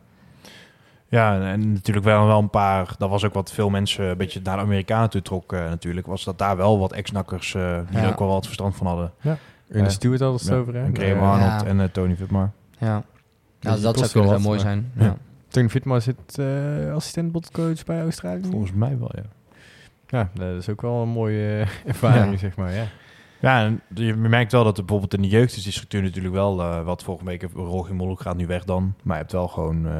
Ja, en natuurlijk wel, wel een paar, dat was ook wat veel mensen een beetje naar de Amerikanen toe trokken eh, natuurlijk, was dat daar wel wat ex-nakkers eh, die Ja. er ook wel wat verstand van hadden. Ja. Stewart hadden ze het Ja, over. hè? En Graham Arnold Ja. en eh, Tony Vitmar. ja, die nou, dat zou kunnen wel mooi zijn. Ja. Tony Vitmar zit assistent bondcoach bij Australië. Volgens mij wel, ja. Ja, dat is ook wel een mooie eh, <laughs> ervaring, Ja. zeg maar. Ja. Ja, en je merkt wel dat er bijvoorbeeld in de jeugd is die structuur natuurlijk wel, eh, wat vorige week, Rogier Molk gaat nu weg dan, maar je hebt wel gewoon eh,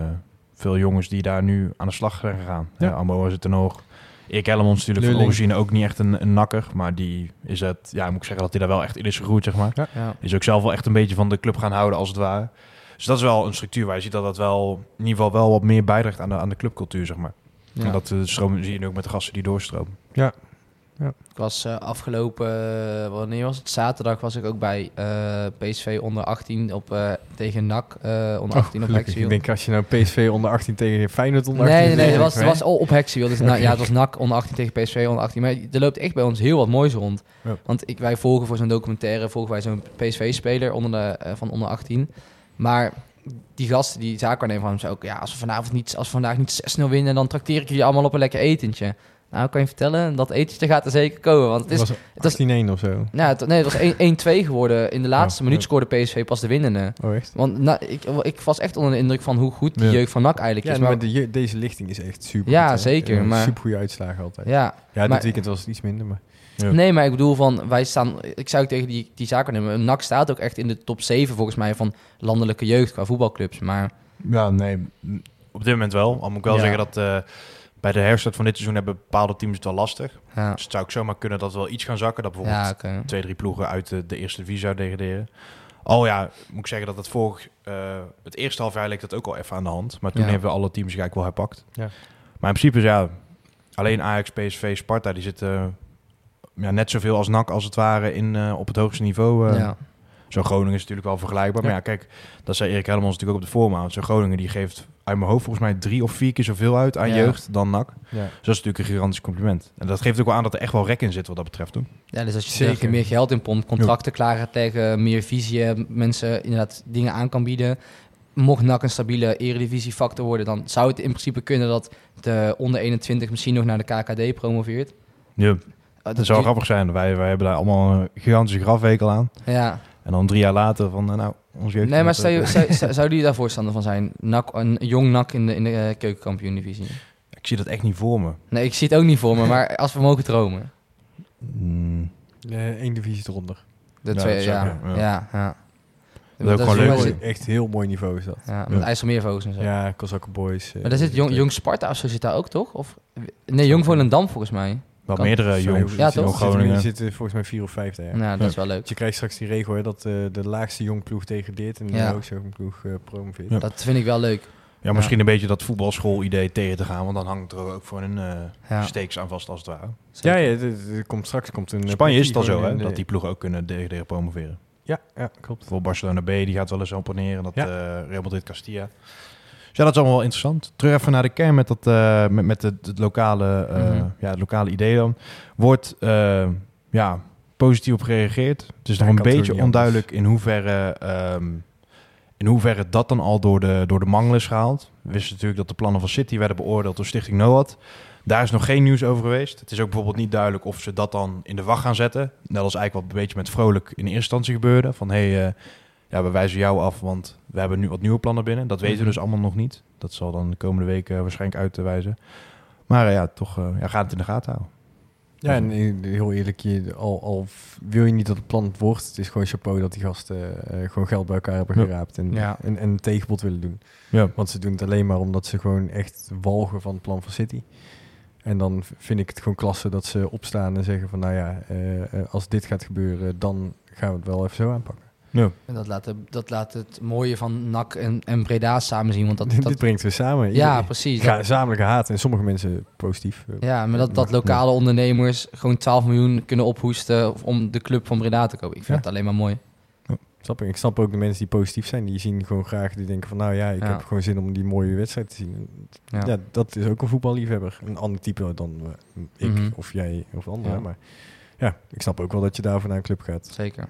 veel jongens die daar nu aan de slag zijn gegaan. Ja. Amo zit er nog. Erik Hellemons natuurlijk van Lulling. origine ook niet echt een, een nakker, maar die is het, ja, moet ik zeggen dat hij daar wel echt in is gegroeid, zeg maar. Ja. Is ook zelf wel echt een beetje van de club gaan houden, als het ware. Dus dat is wel een structuur waar je ziet dat dat wel, in ieder geval wel wat meer bijdraagt aan de, aan de clubcultuur, zeg maar. Ja. En dat eh, stroom zie je nu ook met de gasten die doorstromen. Ik was eh, afgelopen, eh, wanneer was het? Zaterdag was ik ook bij eh, PSV onder 18 op, eh, tegen NAC eh, onder 18 op Oh. Hexwiel. Ik denk als je nou PSV onder 18 tegen Feyenoord onder 18... Nee, nee, het was, het was al op Hexwiel. Dus <laughs> nou, ja, het was NAC onder 18 tegen PSV onder 18. Maar er loopt echt bij ons heel wat moois rond. Ja. Want ik, wij volgen voor zo'n documentaire, volgen wij zo'n PSV-speler onder de, van onder 18. Maar die gasten, die zaakwaarnemer van hem, zei ook... Ja, als we, vanavond niet, als we vandaag niet 6-0 winnen, dan trakteer ik jullie allemaal op een lekker etentje. Nou, kan je vertellen, dat etentje gaat er zeker komen. Want het is... was het was 18-1 of zo. Nou, het, nee, het was 1 1-2 geworden. In de laatste Oh, minuut scoorde PSV pas de winnende. Oh, echt? Want nou, ik, ik was echt onder de indruk van hoe goed die Ja. jeugd van NAC eigenlijk Ja, is. maar Maar, de, deze lichting is echt super Ja, goed, zeker, maar- Super goede uitslagen altijd. ja, Ja, dit maar- weekend was het iets minder, maar... Ja. Nee, maar ik bedoel van, wij staan, ik zou ook tegen die, die zaken nemen. NAC staat ook echt in de top 7 volgens mij van landelijke jeugd qua voetbalclubs. Maar Ja, nee. Op dit moment wel. Al moet ik wel Ja. zeggen dat eh, bij de herstart van dit seizoen hebben bepaalde teams het wel lastig. ja, Dus het zou ook zomaar kunnen dat we wel iets gaan zakken. Dat bijvoorbeeld ja twee, drie ploegen uit de, de eerste divisie zouden degraderen. Al ja, moet ik zeggen dat het vorig, eh, het eerste half jaar leek dat ook al even aan de hand. Maar toen Ja. hebben we alle teams eigenlijk wel herpakt. Ja. Maar in principe is ja, alleen Ajax, PSV, Sparta, die zitten eh, ja, net zoveel als NAC als het ware in, eh, op het hoogste niveau. eh. ja. Zo Groningen is natuurlijk wel vergelijkbaar. Maar ja, kijk, dat zei Erik Helmons natuurlijk ook op de voormaat. Zo Groningen die geeft uit mijn hoofd volgens mij drie of vier keer zoveel uit aan Ja. jeugd dan NAC. Dus Ja. dat is natuurlijk een gigantisch compliment. En dat geeft ook wel aan dat er echt wel rek in zit wat dat betreft. Toen. ja, dus als je Zeker. zeker meer geld in pompt, contracten klaar gaat leggen, meer visie, eh, mensen inderdaad dingen aan kan bieden. Mocht NAC een stabiele eredivisiefactor worden, dan zou het in principe kunnen dat de onder 21 misschien nog naar de KKD promoveert. Ja, Uh, dat zou grappig zijn. Wij, wij hebben daar allemaal een gigantische grafwekel aan. Ja, En dan drie jaar later van, eh, nou, ons jeugd... nee, maar je, eh, zou, <laughs> zou- zouden jullie daar voorstander van zijn? NAC, een jong NAC in de, in de eh, keukenkampioen-divisie? Ik zie dat echt niet voor me. Nee, ik zie het ook niet voor me, maar <laughs> als we mogen dromen. Mm, Eén divisie eronder. De Ja, twee, ja. Ja, ja. ja. Dat is ook is gewoon leuk. Echt heel mooi niveau is dat. Ja, met Ja. IJsselmeervogels en zo. Ja, Kozakken Boys. Maar daar zit Jong, Jong Sparta of zo zit daar ook, toch? Of, nee, Jong Volendam volgens mij. Wel Kan- meerdere jongens. Ja, toch? zitten- Er Groningen. zitten volgens mij vier of vijf daar. Ja. Nou, dat is wel leuk. Want je krijgt straks die regel hè, dat eh, de laagste jongploeg degradeert en de Ja. hoogste jongploeg eh promoveert. Ja. Dat vind ik wel leuk. Ja, misschien een beetje dat voetbalschool-idee tegen te gaan. Want dan hangt er ook voor een eh Ja. steeks aan vast, als het ware. Ja, ja komt straks komt een... Spanje is het al zo, hè? in Dat die ploegen ook kunnen degraderen promoveren. Ja, ja, klopt. Bijvoorbeeld Barcelona B, die gaat wel eens op en neer. En dat Ja. eh Real Madrid Castilla. Ja, dat is allemaal wel interessant. Terug even naar de kern met, dat, eh, met, met het, het locale, eh, Mhm. ja, het lokale idee dan. Wordt eh, ja, positief op gereageerd. Het is nog een beetje onduidelijk in hoeverre, ehm, in hoeverre dat dan al door de, door de mangel is gehaald. We wisten natuurlijk dat de plannen van City werden beoordeeld door Stichting NOAD. Daar is nog geen nieuws over geweest. Het is ook bijvoorbeeld niet duidelijk of ze dat dan in de wacht gaan zetten. Net als eigenlijk wat een beetje met Vrolijk in eerste instantie gebeurde. Van hé, hey, ja, we wijzen jou af, want we hebben nu wat nieuwe plannen binnen. Dat weten we Mhm. dus allemaal nog niet. Dat zal dan de komende weken waarschijnlijk uitwijzen. Maar eh, ja, toch eh, ja, gaat het in de gaten houden. Ja, en heel eerlijk, je, al, wil je niet dat het plan het wordt, het is gewoon chapeau dat die gasten eh, gewoon geld bij elkaar hebben geraapt en, Ja. en, en een tegenbod willen doen. Ja. Want ze doen het alleen maar omdat ze gewoon echt walgen van het plan van City. En dan vind ik het gewoon klasse dat ze opstaan en zeggen van nou ja, als dit gaat gebeuren, dan gaan we het wel even zo aanpakken. Ja. En dat laat, dat laat het mooie van NAC en, en Breda samen zien. Want dat, <laughs> dit dat, brengt we samen. ja, precies. Dat- gezamenlijke haat en sommige mensen positief. eh, ja, maar dat, dat lokale ondernemers gewoon 12 miljoen kunnen ophoesten om de club van Breda te kopen. Ik vind Ja. het alleen maar mooi. Snap ik. ik snap ook de mensen die positief zijn. Die zien gewoon graag, die denken van nou ja, ik Ja. heb gewoon zin om die mooie wedstrijd te zien. En Ja. Ja. dat is ook een voetballiefhebber. Een ander type dan eh, ik Mhm. of jij of anderen. Ja. Maar ja, ik snap ook wel dat je daarvoor naar een club gaat. Zeker.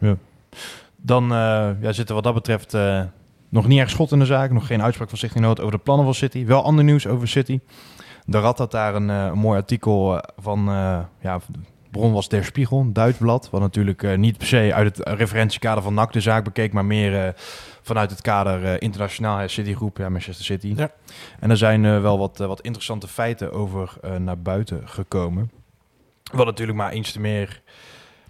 Dan eh, ja, zit er wat dat betreft eh, nog niet erg schot in de zaak. Nog geen uitspraak van Stichting Nood over de plannen van City. Wel ander nieuws over City. De Rad had daar een, eh, mooi artikel van... ja, de bron was Der Spiegel, een Duits blad. Wat natuurlijk niet per se uit het referentiekader van NAC de zaak bekeek... maar meer vanuit het kader internationaal hè, Citygroep, ja, Manchester City. Ja. En er zijn wel wat, wat interessante feiten over naar buiten gekomen. Wat natuurlijk maar eens te meer...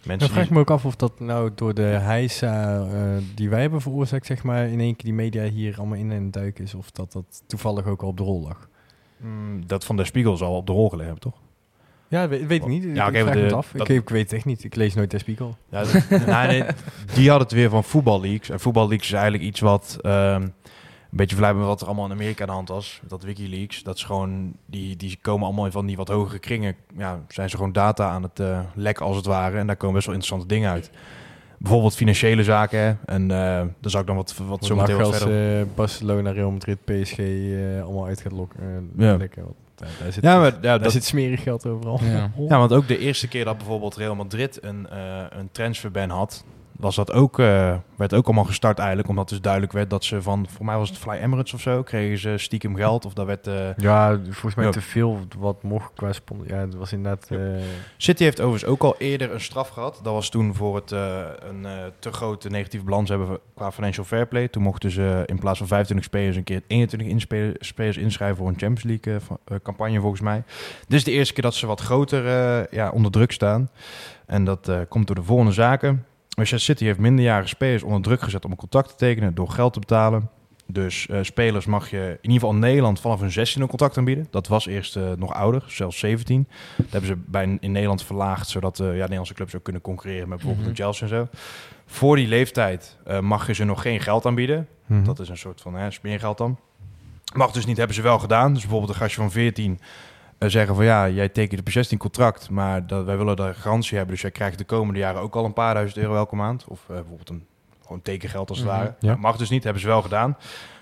Mensen Dan vraag ik me ook af of dat nou door de heisa eh, die wij hebben veroorzaakt, zeg maar, in één keer die media hier allemaal in en duik is. Of dat dat toevallig ook al op de rol lag. Mm, dat van Der Spiegel zal op de rol gelegen hebben, toch? Ja, weet, weet ik niet. Ja, ik vraag de- het af. dat- Ik, ik weet het echt niet. Ik lees nooit de Spiegel. Ja, <laughs> nee, die had het weer van voetballeaks. En voetballeaks is eigenlijk iets wat ehm, een beetje vergelijkbaar met wat er allemaal in Amerika aan de hand was. Dat WikiLeaks. Dat is gewoon, die, die komen allemaal van die wat hogere kringen. Ja, zijn ze gewoon data aan het eh lekken als het ware. En daar komen best wel interessante dingen uit. Bijvoorbeeld financiële zaken. hè. En eh daar zou ik dan wat, wat zo meteen wat verder... eh, Barcelona, Real Madrid, PSG eh, allemaal uit gaat lokken. Ja. daar, daar zit, ja, maar ja, daar dat, zit smerig geld overal. Ja. <laughs> Ja, want ook de eerste keer dat bijvoorbeeld Real Madrid een, eh een transferban had, was dat ook, eh, werd ook allemaal gestart eigenlijk. Omdat dus duidelijk werd dat ze van, voor mij was het Fly Emirates of zo, kregen ze stiekem geld. Of dat werd... eh, Ja, volgens mij Ja. te veel wat mocht qua. Ja, het was inderdaad... eh, City heeft overigens ook al eerder een straf gehad. Dat was toen voor het een te grote negatieve balans hebben qua financial fair play. Toen mochten ze in plaats van 25 spelers een keer 21 inspe- spelers inschrijven voor een Champions League campagne volgens mij. Dit is de eerste keer dat ze wat groter ja, onder druk staan. En dat komt door de volgende zaken. Manchester City heeft minderjarige spelers onder druk gezet om een contract te tekenen door geld te betalen. Dus eh, spelers mag je in ieder geval in Nederland vanaf hun 16 een contract aanbieden. Dat was eerst eh, nog ouder, zelfs 17. Dat hebben ze bij, in Nederland verlaagd, zodat eh ja, Nederlandse clubs ook kunnen concurreren met bijvoorbeeld de Chelsea en zo. Voor die leeftijd mag je ze nog geen geld aanbieden. mhm. Dat is een soort van hè, smeergeld dan. Mag dus niet, hebben ze wel gedaan. Dus bijvoorbeeld een gastje van 14 eh, zeggen van ja, jij tekent op je 16 contract, maar dat, wij willen de garantie hebben. Dus jij krijgt de komende jaren ook al een paar duizend euro elke maand. Of eh, bijvoorbeeld een gewoon tekengeld als het Mhm, ware. ja. Mag dus niet, hebben ze wel gedaan.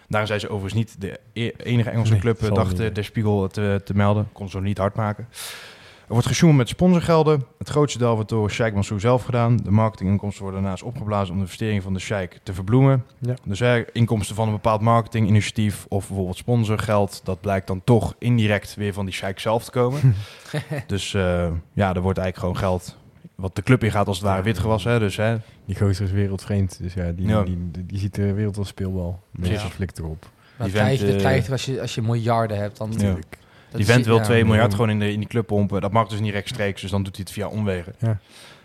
Daarom zijn ze overigens niet de e- enige Engelse Nee, club, eh, dacht niet. eh, de Spiegel te, te melden. Kon ze niet hard maken. Er wordt gesjoemeld met sponsorgelden. Het grootste deel wordt door Sheikh Mansour zelf gedaan. De marketinginkomsten worden daarnaast opgeblazen om de investering van de Sheikh te verbloemen. Ja. Dus hè, inkomsten van een bepaald marketinginitiatief of bijvoorbeeld sponsorgeld, dat blijkt dan toch indirect weer van die Sheikh zelf te komen. <laughs> dus eh, ja, er wordt eigenlijk gewoon geld wat de club ingaat als het ware witgewassen. Hè? Dus hè, Die gozer is wereldvreemd. Dus ja, die, Ja. Die, die, die ziet de wereld als speelbal. Precies. Ja. flikt erop. Maar Die dat krijg, je- als je, als je miljarden hebt. Dan, Ja. Natuurlijk. Die vent wil ja. 2 miljard ja. gewoon in, de, in die club pompen. Dat mag dus niet rechtstreeks, dus dan doet hij het via omwegen. Ja.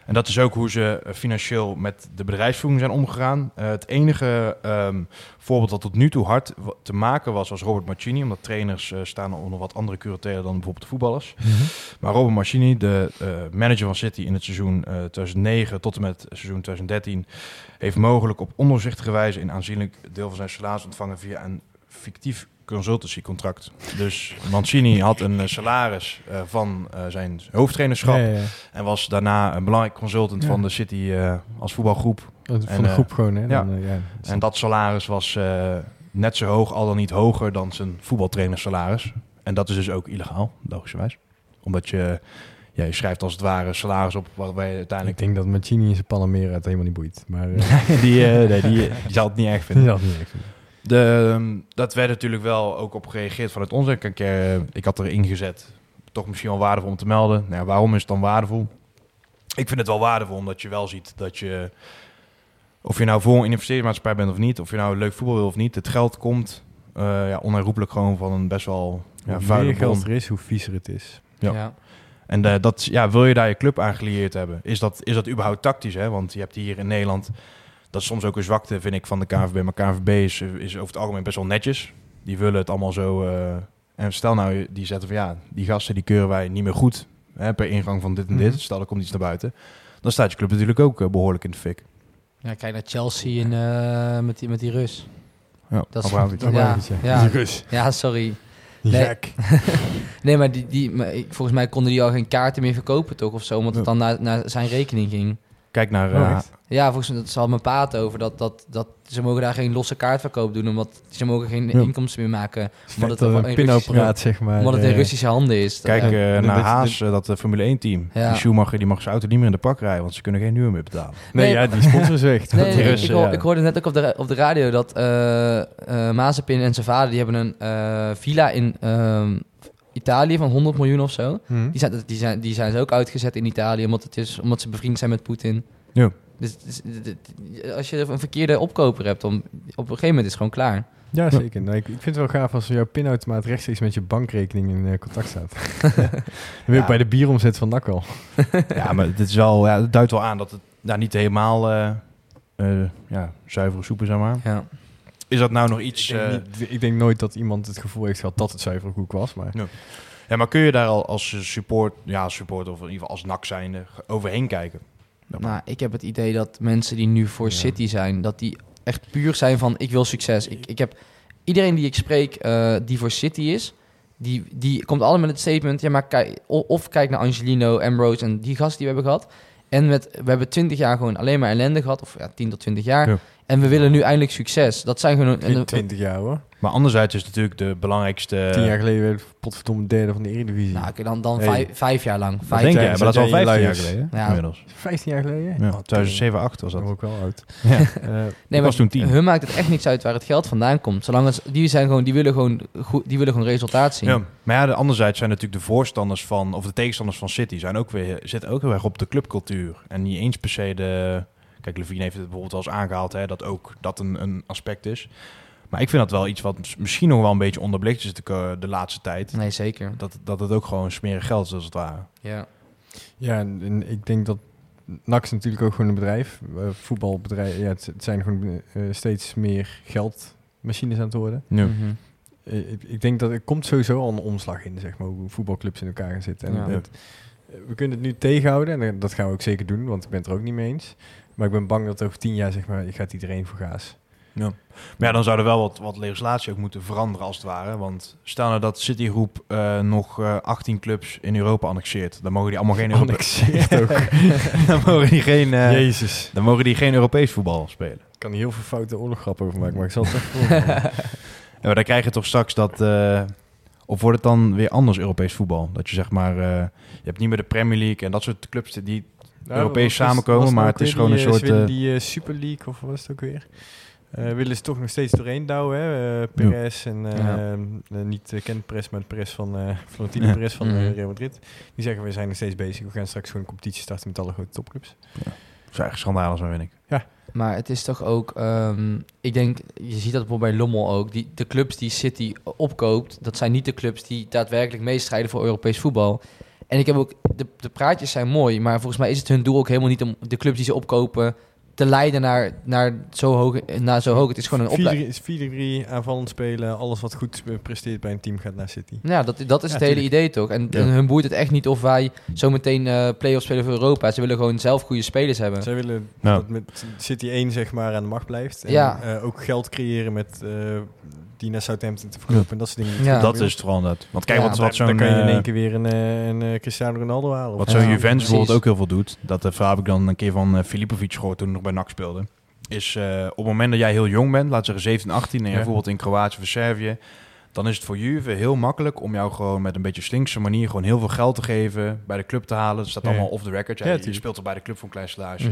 En dat is ook hoe ze eh, financieel met de bedrijfsvoering zijn omgegaan. Eh, het enige ehm, voorbeeld dat tot nu toe hard te maken was, was Robert Mancini. Omdat trainers eh, staan onder wat andere curatelen dan bijvoorbeeld de voetballers. Maar Robert Mancini, de eh, manager van City in het seizoen eh, 2009 tot en met het seizoen 2013, heeft mogelijk op ondoorzichtige wijze een aanzienlijk deel van zijn salaris ontvangen via een fictief consultancycontract. Dus Mancini had een eh, salaris eh, van eh, zijn hoofdtrainerschap Ja, ja, ja. en was daarna een belangrijk consultant van de City als voetbalgroep. Van En, de groep gewoon, hè? ja. Dan, ja. En dat salaris was net zo hoog, al dan niet hoger dan zijn voetbaltrainersalaris. En dat is dus ook illegaal, logischerwijs. Omdat je, ja, je schrijft als het ware salaris op waarbij je Ik uiteindelijk... denk dat Mancini in zijn Panamera het helemaal niet boeit. Maar <laughs> die, nee, die, die zal het niet erg die vinden. zal het niet echt doen. De, ehm, dat werd natuurlijk wel ook op gereageerd vanuit onze. Kijk, eh, ik had erin gezet. Toch misschien wel waardevol om te melden. Nou, waarom is het dan waardevol? Ik vind het wel waardevol omdat je wel ziet dat je... Of je nou voor een investeringsmaatschappij bent of niet. Of je nou leuk voetbal wil of niet. Het geld komt eh, ja, onherroepelijk gewoon van een best wel ja, hoe vuile meer geld bron. er is, hoe viezer het is. Ja. Ja. En eh, dat, ja, wil je daar je club aan gelieerd hebben? Is dat, is dat überhaupt tactisch? Hè? Want je hebt hier in Nederland... Dat is soms ook een zwakte, vind ik, van de KNVB. Maar KNVB is, is over het algemeen best wel netjes. Die willen het allemaal zo... eh, en stel nou, die zetten van ja, die gasten die keuren wij niet meer goed. Hè, per ingang van dit en dit. Mhm. Stel, er komt iets naar buiten. Dan staat je club natuurlijk ook eh, behoorlijk in de fik. Ja, kijk naar Chelsea in, eh, met, die, met die Rus. Ja, Dat is- Abramovic. Dat Ja, ja. Die Rus. Ja, sorry. Nee. <laughs> Nee, maar, die, die, maar volgens mij konden die al geen kaarten meer verkopen, toch? Of zo, omdat het dan naar, naar zijn rekening ging. Kijk naar... Echt? Ja, volgens mij, dat zal mijn paat over. Dat, dat, dat ze mogen daar geen losse kaartverkoop doen, omdat ze mogen geen Ja. inkomsten meer maken. Omdat het, een pinapparaat, zeg maar. omdat het in eh, Russische handen is. Kijk Ja. eh, dat- naar dat- Haas, dat eh, Formule 1 team. Ja. Die Schumacher die mag zijn auto niet meer in de pak rijden, want ze kunnen geen huur meer betalen. Nee, Nee, ja, die sponsor is weg. <laughs> Nee, Russen, ik, hoor- ja. ik hoorde net ook op de, op de radio dat eh eh, Mazepin en zijn vader... die hebben een eh, villa in ehm, Italië van 100 miljoen of zo. Hm. Die zijn, die, zijn, die zijn ze ook uitgezet in Italië... omdat, het is, omdat ze bevriend zijn met Poetin. Ja. Dus, dus- als je een verkeerde opkoper hebt... Dan, op een gegeven moment is het gewoon klaar. Ja, zeker. Nou, ik, ik vind het wel gaaf als jouw pinautomaat rechtstreeks met je bankrekening in eh, contact staat. <laughs> Dan ben je Ja. bij de bieromzet van NAC al. <laughs> Ja, maar dit is wel, ja, het duidt wel aan dat het nou, niet helemaal eh, eh, ja, zuivere soep is, zeg maar. Ja. Is dat nou nog Ik iets... denk, eh, niet- ik denk nooit dat iemand het gevoel heeft gehad dat het goed was. Maar ja, maar kun je daar al als support, ja, support of in ieder geval als nak zijnde overheen kijken? Nou, ik heb het idee dat mensen die nu voor Ja. City zijn... dat die echt puur zijn van ik wil succes. Ik, ik heb iedereen die ik spreek eh, die voor City is... Die, die komt allemaal met het statement... Ja, maar kijk, of kijk naar Angelino, Ambrose en die gasten die we hebben gehad... En met, we hebben 20 jaar gewoon alleen maar ellende gehad. Of ja, 10 tot 20 jaar. Ja. En we willen nu eindelijk succes. Dat zijn gewoon... en- in 20 jaar hoor. Maar anderzijds is natuurlijk de belangrijkste... Tien jaar geleden werd potverdomme derde van de Eredivisie. Nou, oké, dan, dan Hey. vijf, vijf jaar lang. Vijf denk jaar? Maar dat is al zet jij 15 jaar geleden? Ja. inmiddels. 15 jaar geleden? Ja, Oh, 2007, 8 was Dat dat. is ook wel oud. <laughs> Ja. Eh, Nee, was toen tien. Hun maakt het echt niks uit waar het geld vandaan komt. Zolang het, die, zijn gewoon, die, willen gewoon goed, die willen gewoon resultaat zien. Ja, maar ja, de anderzijds zijn natuurlijk de voorstanders van, of de tegenstanders van City, zijn ook weer, zitten ook heel erg op de clubcultuur. En niet eens per se de. Kijk, Levine heeft het bijvoorbeeld wel eens aangehaald, hè, dat ook dat een, een aspect is. Maar ik vind dat wel iets wat mis- misschien nog wel een beetje onderbelicht is de, laatste tijd. Nee, zeker. Dat, dat het ook gewoon smerig geld is, als het ware. Ja. Ja, en, en ik denk dat NAC is natuurlijk ook gewoon een bedrijf. Eh, voetbalbedrijf, ja, het, het zijn gewoon eh, steeds meer geldmachines aan het worden. Ja. Mhm. Eh, ik, ik denk dat er komt sowieso al een omslag in, zeg maar, hoe voetbalclubs in elkaar gaan zitten. En Ja. het- we kunnen het nu tegenhouden en dat gaan we ook zeker doen, want ik ben het er ook niet mee eens. Maar ik ben bang dat over tien jaar, zeg maar, gaat iedereen voor gaas. Maar ja, dan zou er wel wat, wat legislatie ook moeten veranderen, als het ware. Want stel nou dat Citygroep eh nog eh 18 clubs in Europa annexeert. Dan mogen die allemaal geen Europees... Annexeert ook. <laughs> dan mogen die geen... eh, Jezus. dan mogen die geen Europees voetbal spelen. Ik kan hier heel veel foute oorloggrappen over maken, maar ik zal het voorhouden. <laughs> Ja, maar dan krijg je toch straks dat... of wordt het dan weer anders Europees voetbal? Dat je zeg maar... je hebt niet meer de Premier League en dat soort clubs die... Europees was- samenkomen, was maar het is gewoon een die, soort, eh, eh, die eh, Super League, of wat is het ook weer? Eh, willen ze toch nog steeds doorheen douwen, hè? Eh, Perez en eh, Ja. eh, niet uh, Ken Perez, maar Perez van uh, Florentino Ja. Perez van eh, Mhm. Real Madrid. Die zeggen we zijn nog steeds bezig. We gaan straks gewoon een competitie starten met alle grote topclubs. Dat is eigenlijk schandalig, zo vind ik. Maar het is toch ook, ehm, ik denk, je ziet dat bijvoorbeeld bij Lommel ook. Die, de clubs die City opkoopt, dat zijn niet de clubs die daadwerkelijk meestrijden voor Europees voetbal. En ik heb ook, de, de praatjes zijn mooi, maar volgens mij is het hun doel ook helemaal niet om de clubs die ze opkopen te leiden naar, naar, zo, hoog, naar zo hoog. Het is gewoon een opleiding. 4-3 is 4-3 aanvallend spelen. Alles wat goed presteert bij een team gaat naar City. Ja, dat, dat is Ja, het hele tuurlijk. idee toch? En, Ja. en hun boeit het echt niet of wij zometeen eh play-offs spelen voor Europa. Ze willen gewoon zelf goede spelers hebben. Zij willen Ja. dat met City 1 zeg maar aan de macht blijft. En Ja. eh, ook geld creëren met eh, die naar Southampton te verkopen. En dat soort dingen. Ja. Dat is het vooral net. Want kijk, Ja, wat, zo'n dan kan je in eh, één keer weer een, eh, een eh, Cristiano Ronaldo halen. Wat zo'n Ja, Juventus precies. bijvoorbeeld ook heel veel doet, dat uh, heb ik dan een keer van Filipovic gehoord toen hij nog bij NAC speelde, is eh, op het moment dat jij heel jong bent, laat zeggen 17, 18, en je Ja. bijvoorbeeld in Kroatië of Servië, dan is het voor Juve heel makkelijk om jou gewoon met een beetje slinkse manier gewoon heel veel geld te geven, bij de club te halen. Dat staat Ja. allemaal off the record. Ja, Ja, je speelt er bij de club voor een klein salarisje.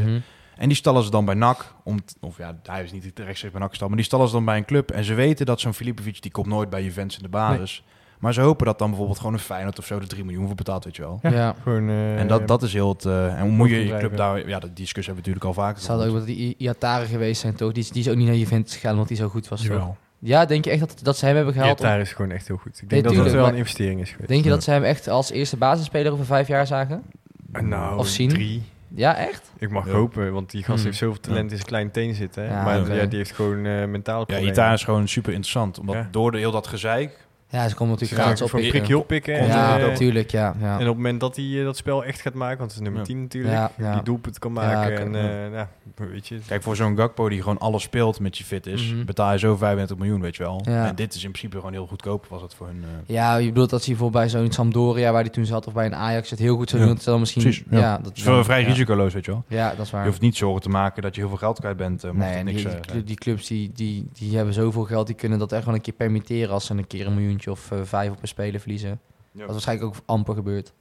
En die stallen ze dan bij NAC, om t- of ja, hij is niet rechtstreeks bij NAC gestald, maar die stallen ze dan bij een club. En ze weten dat zo'n Filipovic, die komt nooit bij Juventus in de basis. Maar ze hopen dat dan bijvoorbeeld gewoon een Feyenoord of zo de 3 miljoen voor betaalt, weet je wel. Ja, Ja. Gewoon, eh, En dat, dat is heel het. eh, en hoe moet je je club daar. Ja, die discussie hebben we natuurlijk al vaker. Ze hadden ook wat die Iataren geweest zijn toch? Die, is- die is ook niet naar Juventus gegaan omdat hij zo goed was. Jawel. Ja, denk je echt dat, dat ze hem hebben gehaald? daar is gewoon echt heel goed. Ik denk Nee, dat het wel een investering is geweest. Denk je Ja. dat ze hem echt als eerste basisspeler over vijf jaar zagen? Nou, Of zien? drie. Ja, echt? Ik mag Ja. hopen, want die gast Hmm. heeft zoveel talent in zijn kleine teen zitten. Hè? Ja, maar ja, die heeft gewoon eh mentale Ja, problemen. Ita is gewoon super interessant. Omdat Ja. door de, heel dat gezeik. Ja, ze komen Ze natuurlijk gratis van oppikken. prikje oppikken. En, Ja, eh, natuurlijk, ja. ja. en op het moment dat hij eh, dat spel echt gaat maken, want het is nummer Ja. 10 natuurlijk, Ja, ja. die doelpunt kan Ja, maken. en ja. eh, nou, weet je. Kijk, voor zo'n Gakpo die gewoon alles speelt met je fit is, Mhm. betaal je zo 35 miljoen, weet je wel. Ja. En dit is in principe gewoon heel goedkoop, was het voor hun. Ja, je bedoelt dat hij voor bij zo'n Sampdoria, waar hij toen zat, of bij een Ajax, het heel goed zou Ja. doen. Dat ze dan misschien... Precies, ja. ja. dat Het is wel vrij ja. risicoloos, weet je wel. Ja, dat is waar. Je hoeft niet zorgen te maken dat je heel veel geld kwijt bent. eh, Nee, en niks die, clubs die, die, die hebben zoveel geld, die kunnen dat echt gewoon een keer permitteren als ze een keer een of eh, vijf op een speler verliezen. Dat is waarschijnlijk ook amper gebeurd.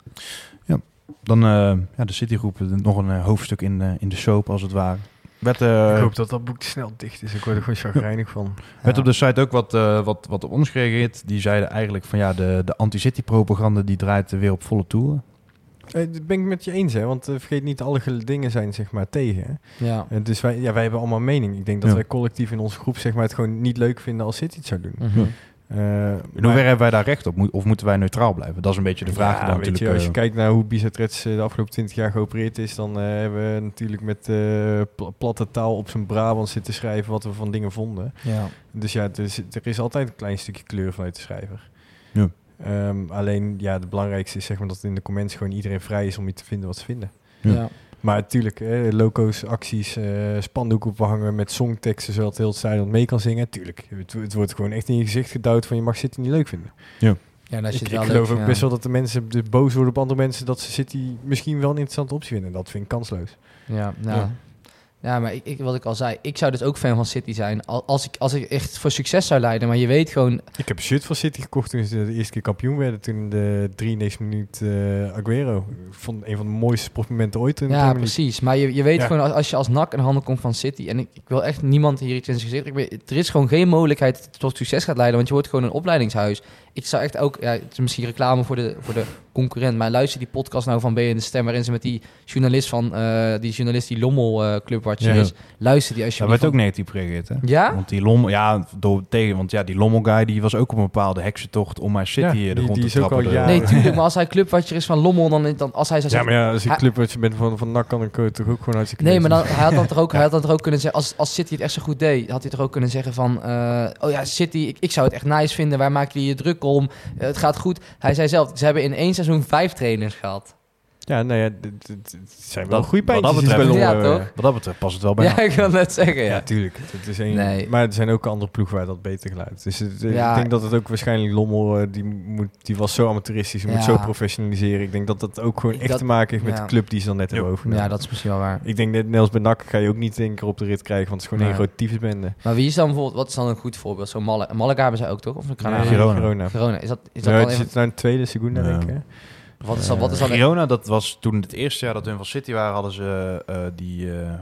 Dan eh, ja, de Citygroep, eh, nog een hoofdstuk in, in de soap als het ware. Werd, eh, ik hoop dat dat boek te snel dicht is. Ik word er gewoon chagrijnig van. <laughs> werd Ja. op de site ook wat, eh, wat, wat op ons gereageerd. Die zeiden eigenlijk van ja, de, de anti-city propaganda die draait weer op volle toeren. Eh, dat ben ik met je eens, hè? want vergeet niet, alle dingen zijn zeg maar tegen. Hè? Ja. Dus wij, ja, wij hebben allemaal mening. Ik denk dat Ja. wij collectief in onze groep zeg maar, het gewoon niet leuk vinden als City het zou doen. Mhm. Ja. Eh, In maar- hoeverre hebben wij daar recht op? Moet- Of moeten wij neutraal blijven? Dat is een beetje de vraag. Ja, dan weet je, natuurlijk, als je eh, kijkt naar hoe Bizatrets eh, de afgelopen 20 jaar geopereerd is, dan hebben we natuurlijk met eh, pl- platte taal op zijn Brabant zitten schrijven wat we van dingen vonden. Ja. Dus ja, er is, er is altijd een klein stukje kleur vanuit de schrijver. Ja. Ehm, alleen, ja, het belangrijkste is zeg maar dat in de comments gewoon iedereen vrij is om iets te vinden wat ze vinden. Ja. Ja. Maar natuurlijk, eh, loco's, acties, eh spandoeken ophangen met songteksten zodat heel het stadion mee kan zingen. Tuurlijk, het, het wordt gewoon echt in je gezicht gedouwd van je mag City niet leuk vinden. Ja, en als je Ik, het ik geloof ook ja. best wel dat de mensen de boos worden op andere mensen dat ze City misschien wel een interessante optie vinden. Dat vind ik kansloos. Ja, nou. Ja. Ja, maar ik, ik, wat ik al zei, ik zou dus ook fan van City zijn. Al- Als ik, als ik echt voor succes zou leiden, maar je weet gewoon... Ik heb een shirt van City gekocht toen ze de eerste keer kampioen werden. Toen de 93 minuut eh Aguero. Ik vond een van de mooiste sportmomenten ooit. In Ja, precies. Maar je, je weet Ja. gewoon, als, als je als NAC in handen komt van City... en ik, ik wil echt niemand hier iets in zijn gezicht... Er is gewoon geen mogelijkheid dat het tot succes gaat leiden... want je wordt gewoon een opleidingshuis. Ik zou echt ook... Ja, het is misschien reclame voor de, voor de concurrent... maar luister die podcast nou van BN De Stem... waarin ze met die journalist van... eh, die journalist die Lommel eh Clubwatcher Ja. is... luister die Daar alsjeblieft. werd ook negatief gereageerd, hè? Ja? Want die Lommel, ja, door, tegen, want ja, die Lommel guy die was ook op een bepaalde heksentocht om maar City Ja, eh, die- de grond die te is ook trappen. al de- jaren- Nee, tuurlijk. Maar als hij Clubwatcher is van Lommel... dan, dan als hij zou Ja, maar ja, als ik Hij- clubwatcher ben van, van NAC kan ik eh, toch ook gewoon uit Nee, maar dan, hij had dan toch ook, <laughs> hij had dan toch ook kunnen zeggen, als, als City het echt zo goed deed, had hij toch ook kunnen zeggen van, eh, oh ja, City, ik, ik zou het echt nice vinden, waar maken jullie je druk om? Eh, het gaat goed. Hij zei zelf, ze hebben in één seizoen vijf trainers gehad. Ja, nou ja, het zijn wel Dat- goede wat dat pijntjes betreft- Ja, toch? Wat dat betreft past het wel bij Ja, ik wil net zeggen, Ja, ja. tuurlijk. Het is een, Nee. Maar er zijn ook andere ploegen waar dat beter geluid. Dus het- Ja. ik denk dat het ook waarschijnlijk Lommel, eh, die, moet, die was zo amateuristisch, die moet zo professionaliseren. Ik denk dat dat ook gewoon echt Dat- te maken heeft met ja. de club die ze dan net hebben Ja. overgenomen. Ja, dat is misschien wel waar. Ik denk net, als bij NAC ga je ook niet één keer op de rit krijgen, want het is gewoon Nee. één groot tyfusbende. Maar wie is dan bijvoorbeeld, wat is dan een goed voorbeeld? Zo Malle, Malaga hebben zij ook toch? Of een? Nee, Girona. Girona. Girona. Is dat, is dat Ja, dan het even, zit nou in de tweede Segunda, Ja. denk ik. Wat is dat, wat is dan Girona, dat was toen het eerste jaar dat hun van City waren, hadden ze eh, die eh,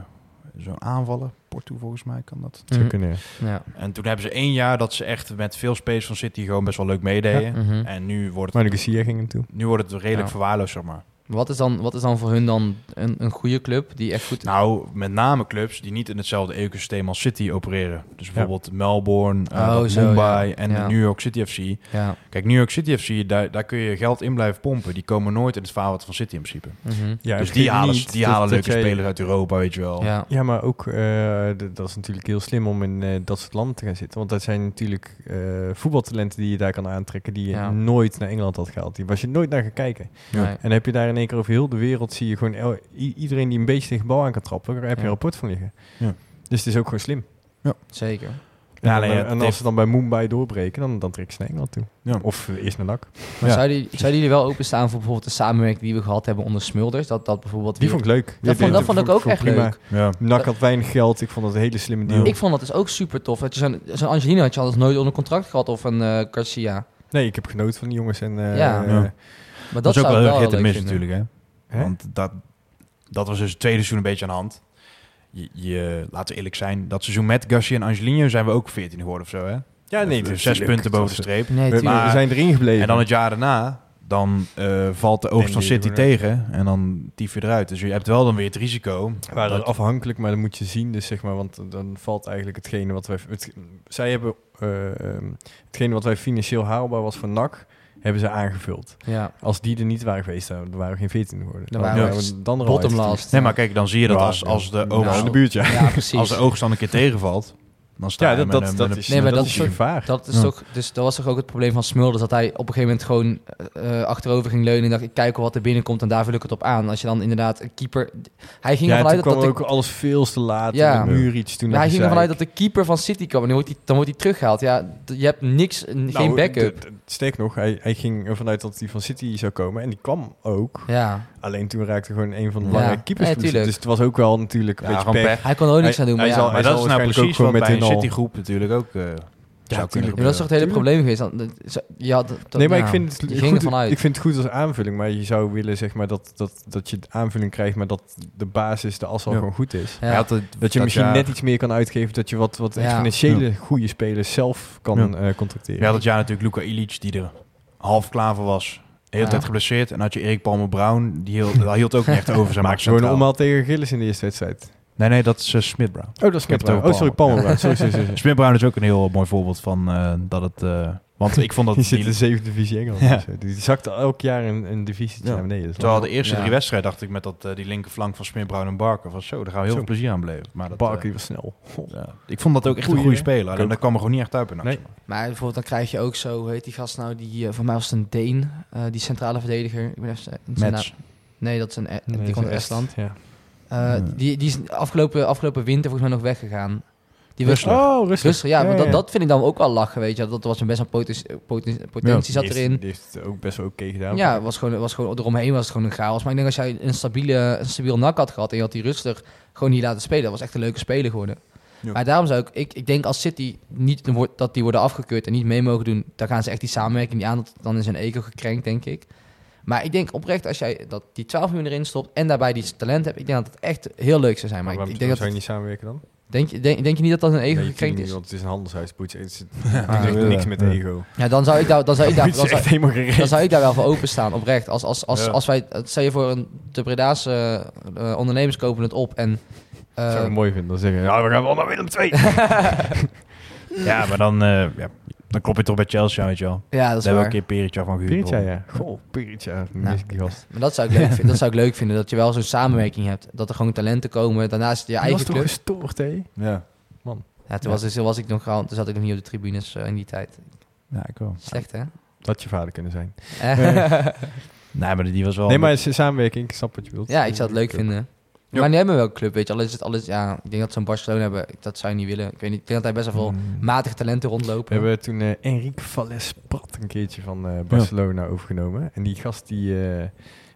zo'n aanvallen. Porto volgens mij kan dat. Mhm. ja. En toen hebben ze één jaar dat ze echt met veel space van City gewoon best wel leuk meededen. Mhm. En nu wordt Maar het, de Garcia ging hem toe. nu wordt het redelijk Ja. verwaarloosd, zeg maar. Wat is dan, wat is dan voor hun dan een, een goede club die echt goed... Nou, met name clubs die niet in hetzelfde ecosysteem als City opereren. Dus bijvoorbeeld Melbourne, Oh, zo, Mumbai ja. en Ja. New York City FC. ja. Kijk, New York City FC, daar, daar kun je geld in blijven pompen. Die komen nooit in het vaarwater van City in principe. mhm. Ja, dus die halen, niet die halen leuke jij- spelers uit Europa, weet je wel. ja. Ja, maar ook, eh, dat is natuurlijk heel slim om in eh, dat soort landen te gaan zitten. Want dat zijn natuurlijk eh, voetbaltalenten die je daar kan aantrekken, die je Ja. nooit naar Engeland had gehaald. Die was je nooit naar gaan kijken. Nee. En heb je daar in één keer over heel de wereld, zie je gewoon el- iedereen die een beetje tegen bal aan kan trappen, daar heb je Ja. een rapport van liggen. Ja. Dus het is ook gewoon slim. Zeker. En, Ja, dan, nee, eh, het en als ze dan bij Mumbai doorbreken, dan, dan trekken ze naar Engeland toe. Ja. Of eh, eerst naar NAC. Maar Ja. zouden, jullie- zouden jullie wel openstaan voor bijvoorbeeld de samenwerking die we gehad hebben onder Smulders? Dat, dat bijvoorbeeld... Die vond ik leuk. dat Die- vond, dat vond ik ook vond echt prima. leuk. Ja. NAC had weinig geld. Ik vond dat een hele slimme deal. Ik vond dat dus ook super tof. Dat je zo'n zo'n Angelino had je anders nooit onder contract gehad of een eh Garcia. Nee, ik heb genoten van die jongens. En, Ja. eh, Ja. Maar Dat, is ook wel heel hit en vinden. natuurlijk, hè. Hè? Want dat, dat was dus het tweede seizoen een beetje aan de hand. Je, je, laten we eerlijk zijn, dat seizoen met Garcia en Angelino zijn we ook 14 geworden of zo, hè? Ja, nee, Dus zes punten boven de streep. Nee, We, tuurlijk. we Maar- zijn erin gebleven. En dan het jaar daarna, dan eh, valt de oogst van City tegen en dan tief je eruit. Dus je hebt wel dan weer het risico. Waren dat- afhankelijk, maar dat moet je zien. Dus zeg maar, want dan valt eigenlijk hetgene wat wij... Het, zij hebben ehm, hetgene wat wij financieel haalbaar was voor NAC, hebben ze aangevuld. ja, Als die er niet waren geweest, dan waren we geen 14 geworden. Dan waren we dan er bottom last. Nee, maar kijk, dan zie je dat als, als, de Nou, oogst, in de buurt, ja. Precies. als de oogst dan een keer tegenvalt, dan sta Ja, je dat, met dat, een- dat, is, Nee, maar dat dat is gevaar. Dat, is Ja. toch, dus dat was toch ook het probleem van Smulders, dat hij op een gegeven moment gewoon eh, achterover ging leunen en dacht, ik kijk wat er binnenkomt en daar vul ik het op aan. Als je dan inderdaad een keeper... Hij ging ja, ervan toen uit dat, kwam dat de, ook alles veel te laat. Ja. De muur iets toen. hij ging ervan uit dat de keeper van City kwam en dan wordt hij, dan wordt hij teruggehaald. Ja, je hebt niks, geen Nou, backup. Sterk nog, hij, hij ging ervan uit dat hij van City zou komen. En die kwam ook. Ja, Alleen toen raakte gewoon een van de Ja. belangrijke keepers. Dus het was ook wel natuurlijk een Ja, beetje pech. pech. hij kon er ook niks aan doen. hij Maar zal- Maar dat is nou precies ook wat gewoon bij met een City groep natuurlijk ook eh zou kunnen. Ja, dat is toch het hele probleem geweest. Dan- dat- zo- Ja, dat, dat- nee, maar ja, ik, vind het je ging goed, ik vind het goed als aanvulling. Maar je zou willen zeg maar, dat, dat, dat je de aanvulling krijgt, maar dat de basis, de as al Ja. gewoon goed is. Ja. Hij had het- Dat je misschien jaar- net iets meer kan uitgeven, dat je wat, wat Ja. exponentiële goede spelers zelf kan Ja. eh, contracteren. Je had het jaar natuurlijk Luca Ilic, die er half klaar voor was. De hele Ja. tijd geblesseerd. En dan had je Erik Palmer Brown, die hield, <laughs> dat hield ook niet echt over zijn Maak maak gewoon een omhaal tegen Gillis in de eerste wedstrijd. Nee, nee, dat is uh, Smith Brown. Oh, dat is over Oh, sorry, Palmer. Brown. Sorry, sorry, sorry. <laughs> Smith Brown is ook een heel mooi voorbeeld van eh, dat het... eh, want ik vond dat... <laughs> Die zit in de zevende divisie Engeland. Ja. zo. Die zakte elk jaar een, een divisie Ja. naar beneden. Terwijl wel- de eerste Ja. drie wedstrijden dacht ik met dat, eh, die linkerflank van Smith, Brown en Barker van zo, daar gaan we heel Zo. veel plezier aan beleven. Maar dat, Barkley eh, was snel. <laughs> ja, ik vond dat ook echt een Goeie, goede speler. En dat kwam er gewoon niet echt uit in. Nee. Maar bijvoorbeeld dan krijg je ook zo, hoe heet die gast nou, die, voor mij was het een Deen, eh, die centrale verdediger. Ik ben even. Nee, dat is een, Nee, die komt uit Est. Estland. Ja. Eh, Ja. die, die is afgelopen, afgelopen winter volgens mij nog weggegaan. Die Rustler. Oh, rustig. Rustig, ja, maar dat, dat vind ik dan ook wel lachen, weet je. Dat was een best wel poten- poten- potentie zat Die heeft- erin. Die heeft het ook best wel oké gedaan. Ja, was gewoon, was gewoon, eromheen was het gewoon een chaos. Maar ik denk als jij een, stabiele, een stabiel nak had gehad en je had die rustig gewoon niet laten spelen, dat was echt een leuke speler geworden. Ja. Maar daarom zou ik, ik, ik denk als City niet wordt, dat die worden afgekeurd en niet mee mogen doen, dan gaan ze echt die samenwerking niet aan. Dat- Dan is hun ego gekrenkt, denk ik. Maar ik denk oprecht, als jij dat die 12 miljoen erin stopt en daarbij die talent hebt, ik denk dat het echt heel leuk zou zijn. Maar Maar ik, denk zou dat, je niet samenwerken dan? denk, je- denk, denk je niet dat dat een ego Nee, gekrenkt is? want het is een handelshuis. Poets. Het is <laughs> Ah, niks met Ja. ego. Ja, dan zou ik daar, dan zou ik daar, <laughs> dan zou, dan zou ik daar wel voor openstaan, oprecht. Als, als, als, Ja. als wij, stel je voor, een, de Bredaanse eh, ondernemers kopen het op en... eh, zou ik mooi vinden. Dan zeggen ja, we gaan wel naar Willem 2. <laughs> Ja, maar dan, eh, ja, dan klop je toch bij Chelsea, weet je wel. ja, dat Daar is hebben we waar. een keer Peritja van gehuurd. Ja. Goh, Piritja. Nou. Gast. Maar dat zou, ik leuk vinden, dat zou ik leuk vinden, dat je wel zo'n samenwerking hebt. Dat er gewoon talenten komen, daarnaast je Die eigen was toch club. gestoord, hè? Ja. Ja, toen, Was, dus- was ik nog gewoon, toen zat ik nog niet op de tribunes eh, in die tijd. ja, ik wel. Slecht, hè? Dat had je vader kunnen zijn. <laughs> Nee, maar die was wel... Nee, maar het is een samenwerking. Ik snap wat je wilt. ja, ik zou het leuk vinden. Ja. Maar niet hebben we welke club, weet je. Al is het alles, ja, ik denk dat zo'n Barcelona hebben, dat zou je niet willen. Ik weet niet, ik denk dat hij best wel veel Mm. matige talenten rondlopen. We hebben toen eh Enrique Valles Prat een keertje van eh, Barcelona overgenomen. En die gast die eh, heeft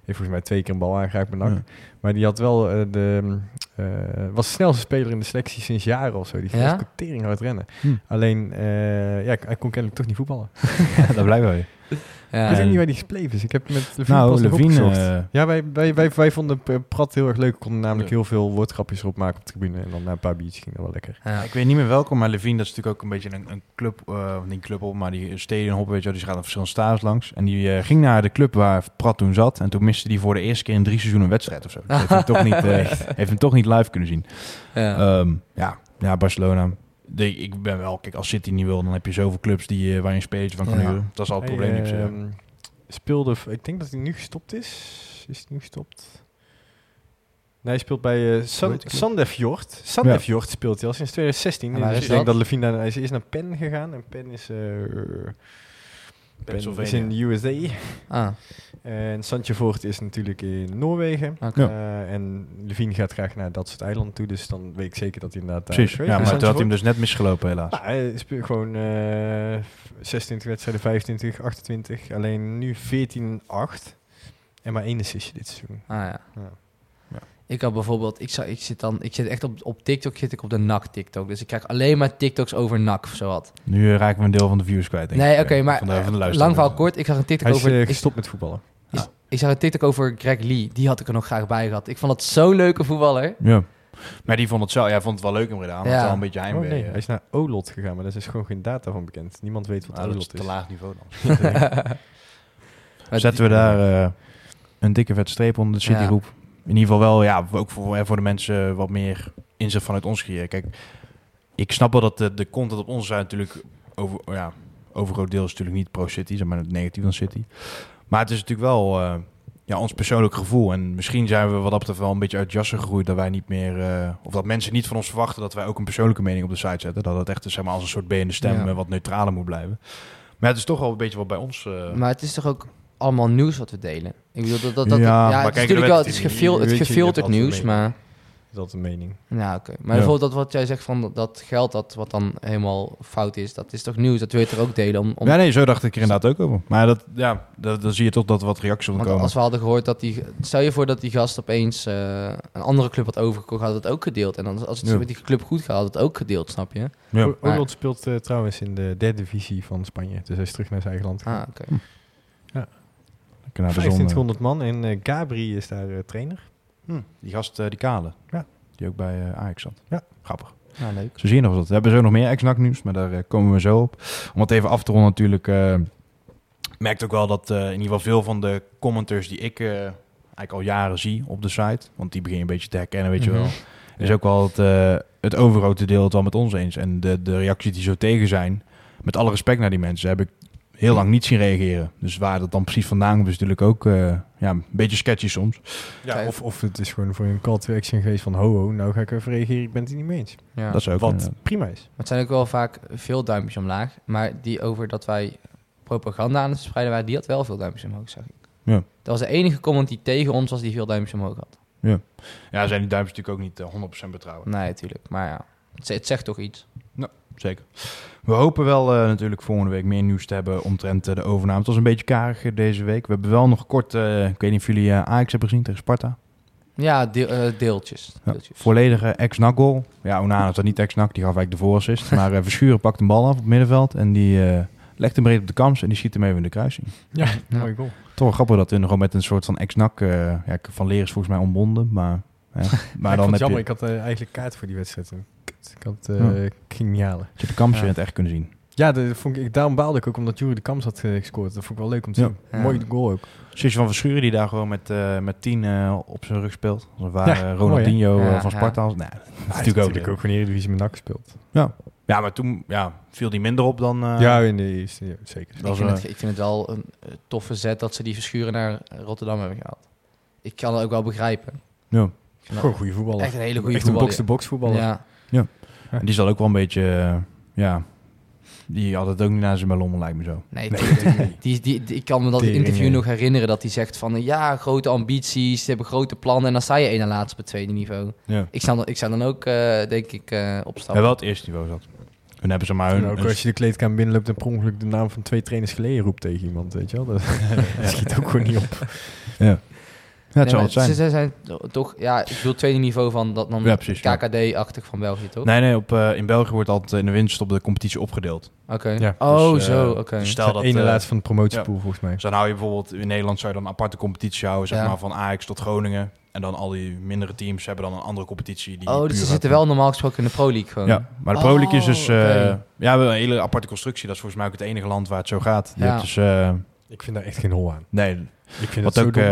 volgens mij twee keer een bal aangeraakt met. Ja. Maar die had wel de, eh, was de snelste speler in de selectie sinds jaren of zo. Die Ja? ja? tering hard rennen. Hm. Alleen, eh, ja, hij kon kennelijk toch niet voetballen. <laughs> dat blijven we. Ik Ja. weet ook En- niet waar die gebleven is. Ik heb met Levine Nou, pas Levine... opgezocht. eh, Ja, wij, wij, wij, wij vonden Prat heel erg leuk. We konden namelijk Ja. heel veel woordgrapjes erop maken op de tribune. En dan na een paar biertjes ging dat wel lekker. Ja. ik weet niet meer welkom, maar Levine, dat is natuurlijk ook een beetje een, een club, eh niet een club op, maar die stadionhop, weet je wel, die gaat aan verschillende stadions langs. En die eh, ging naar de club waar Prat toen zat. En toen miste hij voor de eerste keer in drie seizoenen een wedstrijd of zo. Dus heeft, hem toch niet, eh, <laughs> heeft hem toch niet live kunnen zien. Ja. Ehm, ja, ja, Barcelona. De, ik ben wel, kijk, als City niet wil, dan heb je zoveel clubs die, eh, waar je een spelletje van kan Ja. huren. Dat is al het Hij, probleem ehm, speelde, ik denk dat hij nu gestopt is. Is hij nu gestopt? Nee, hij speelt bij eh San? Sandefjord. Sandefjord speelt hij al sinds 2016. En Dus is ik denk dat? Levine hij is naar Penn gegaan. En Penn is, eh Penn is Pennsylvania. in de USA. Ah, En Sandefjord is natuurlijk in Noorwegen. oké. Ja. Eh, en Levine gaat graag naar dat soort eilanden toe. Dus dan weet ik zeker dat hij inderdaad daar Precies. is Ja, maar toen had hij hem dus net misgelopen, helaas. nou, hij speelt gewoon eh 26 wedstrijden, 25, 28. Alleen nu 14-8. En maar één assistje dit seizoen. Ah, ja. Ja. Ik had bijvoorbeeld, ik, zou, ik zit dan, ik zit echt op, op TikTok, zit ik op de NAC TikTok. Dus ik krijg alleen maar TikToks over NAC of zo wat. Nu raken we een deel van de views kwijt, denk Nee, ik. oké, maar van de, van de eh, lang verhaal kort. Ik zag een TikTok Hij is over... ik, gestopt met voetballen. ik zag een TikTok over Greg Lee. Die had ik er nog graag bij gehad. Ik vond dat zo'n leuke voetballer. Ja. Maar die vond het zelf, ja, vond het wel leuk in Breda. Hij Ja. had wel een beetje Oh, heimwee. nee, eh. hij is naar Olot gegaan, maar daar is gewoon geen data van bekend. Niemand weet wat Ah, dat is Olot te is. laag niveau dan. Maar <laughs> Zetten we daar een dikke vette streep onder de Ja. Citygroep. In ieder geval wel, ja, ook voor, voor de mensen wat meer inzicht vanuit ons creëren. Kijk, ik snap wel dat de, de content op onze site natuurlijk over, ja, overgroot deel is natuurlijk niet pro-City, zeg maar het negatief van City. Maar het is natuurlijk wel eh, ja, ons persoonlijk gevoel. En misschien zijn we wat dat betreft wel een beetje uit jassen gegroeid dat wij niet meer, eh, of dat mensen niet van ons verwachten dat wij ook een persoonlijke mening op de site zetten. Dat het echt zeg maar, als een soort benende stem Ja. eh, wat neutraler moet blijven. Maar het is toch wel een beetje wat bij ons... Maar het is toch ook allemaal nieuws wat we delen? Ik bedoel, dat, dat, dat, Ja, ja, maar het is kijk, natuurlijk wel, het is gefil, het gefilterd nieuws, maar... Dat is een mening. Ja, oké. Maar Ja. bijvoorbeeld dat wat jij zegt van dat- geld dat wat dan helemaal fout is, dat is toch nieuws? Dat wil je toch ook delen? Om, om, Ja, nee, zo dacht ik er inderdaad ook over. Maar dat, ja, dat, dan zie je toch dat er wat reacties op want komen. als we hadden gehoord dat die... Stel je voor dat die gast opeens eh, een andere club had overgekocht, had het ook gedeeld. En dan, als het Ja. met die club goed gaat, had het ook gedeeld, snap je? Ja. Maar- speelt eh, trouwens in de derde divisie van Spanje. Dus hij is terug naar zijn eigen land. Ah, oké. 2500 man en eh, Gabri is daar eh, trainer. Hm, die gast, eh, die kale. Ja. Die ook bij eh, Ajax zat. Ja. Grappig. Nou, leuk. Zo zie je nog wat. We hebben zo nog meer ex nieuws, maar daar eh, komen we zo op. Om het even af te ronden natuurlijk. eh merkt ook wel dat eh, in ieder geval veel van de commenters die ik eh, eigenlijk al jaren zie op de site. Want die begin je een beetje te herkennen, weet je wel. Mhm. Is ook wel het, eh, het overgrote deel het wel met ons eens. En de, de reacties die zo tegen zijn, met alle respect naar die mensen, heb ik heel lang niet zien reageren. Dus waar dat dan precies vandaan komt, is natuurlijk ook eh, ja, een beetje sketchy soms. Ja, of, of het is gewoon voor een call to action geweest van ho ho, nou ga ik even reageren, ik ben het er niet mee eens. Ja. Dat is ook Wat prima is. Maar het zijn ook wel vaak veel duimpjes omlaag. Maar die over dat wij propaganda aan het verspreiden waren, die had wel veel duimpjes omhoog, zag ik. Ja. Dat was de enige comment die tegen ons was die veel duimpjes omhoog had. ja, zijn die duimpjes natuurlijk ook niet eh, 100% betrouwbaar. Nee, natuurlijk. Maar ja, het, het zegt toch iets. Zeker. We hopen wel eh, natuurlijk volgende week meer nieuws te hebben omtrent eh, de overname. Het was een beetje karig deze week. We hebben wel nog kort, eh, ik weet niet of jullie Ajax hebben gezien tegen Sparta. Ja, deel- deeltjes. Ja, volledige ex-NAC goal. Ja, Onana is dat niet ex-NAC, die gaf eigenlijk de voorassist. <laughs> maar Verschuren pakt een bal af op het middenveld en die eh, legt hem breed op de kans en die schiet hem even in de kruising. Ja, Ja. mooi goal. Toch wel grappig dat we nog met een soort van ex-NAC, eh, ja, van Leer is volgens mij ontbonden, maar, ja, maar <laughs> Maar ik dan het jammer, je, ik had eh, eigenlijk kaart voor die wedstrijd. Ik had, eh Ja. ik ging niet halen. je de kampje Ja. in het echt kunnen zien. Ja, dat vond ik, daarom baalde ik ook omdat Jury de Kams had eh, gescoord. Dat vond ik wel leuk om te Ja. zien. Ja. Mooi goal ook. Zusje van Verschuren die daar gewoon met, eh met tien eh, op zijn rug speelt. Als het ware Ja, Ronaldinho mooi, Ja, van ja. Sparta. Nee, dat is Hij natuurlijk ook. natuurlijk ook gewoon Eredivisie met NAC gespeeld. Ja, maar toen ja, viel die minder op dan... eh, ja, in de eerste, ja, zeker. Ik vind, het, ik vind het wel een toffe zet dat ze die verschuren naar Rotterdam hebben gehaald. Ik kan het ook wel begrijpen. ja. Gewoon goede voetballer. echt een hele goede Echt een voetballer. box-to-box voetballer. Ja. En die zal ook wel een beetje... eh, ja, die had het ook niet naar zijn ballon, lijkt me zo. Nee, Nee, die, die, die- ik kan me dat interview nog herinneren dat hij zegt van... Ja, grote ambities, ze hebben grote plannen... en dan sta je één na laatste op het tweede niveau. Ja. Ik zou dan, ik zou dan ook, eh, denk ik, eh Hij opstappen. wel het eerste niveau zat. Hun hebben ze maar hun... En ook als je de kleedkamer binnenloopt en per ongeluk de naam van twee trainers geleden roept tegen iemand, weet je wel. Dat, dat <laughs> <laughs> schiet ook gewoon niet op. ja. Ja, het maar het zijn. Ze zijn toch, ja, ik bedoel tweede niveau van dat dan Ja, ja. KKD-achtig van België, toch? Nee, nee, op, eh, in België wordt altijd in de winst op de competitie opgedeeld. Oké. Ja, oh, Dus, eh, zo, oké. dus Stel dat... ene eh, laatste van de promotiepool volgens mij. Dus dan hou je bijvoorbeeld in Nederland zou je dan een aparte competitie houden, zeg Ja. maar van Ajax tot Groningen. En dan al die mindere teams hebben dan een andere competitie. Die Oh, dus ze zitten wel normaal gesproken in de Pro League gewoon. Ja, maar de Pro League is Oh, dus... eh, oké. ja, we hebben een hele aparte constructie. Dat is volgens mij ook het enige land waar het zo gaat. Je Ja. hebt dus... eh, Ik vind daar echt geen hol aan. nee, Ik vind wat dat ook... eh,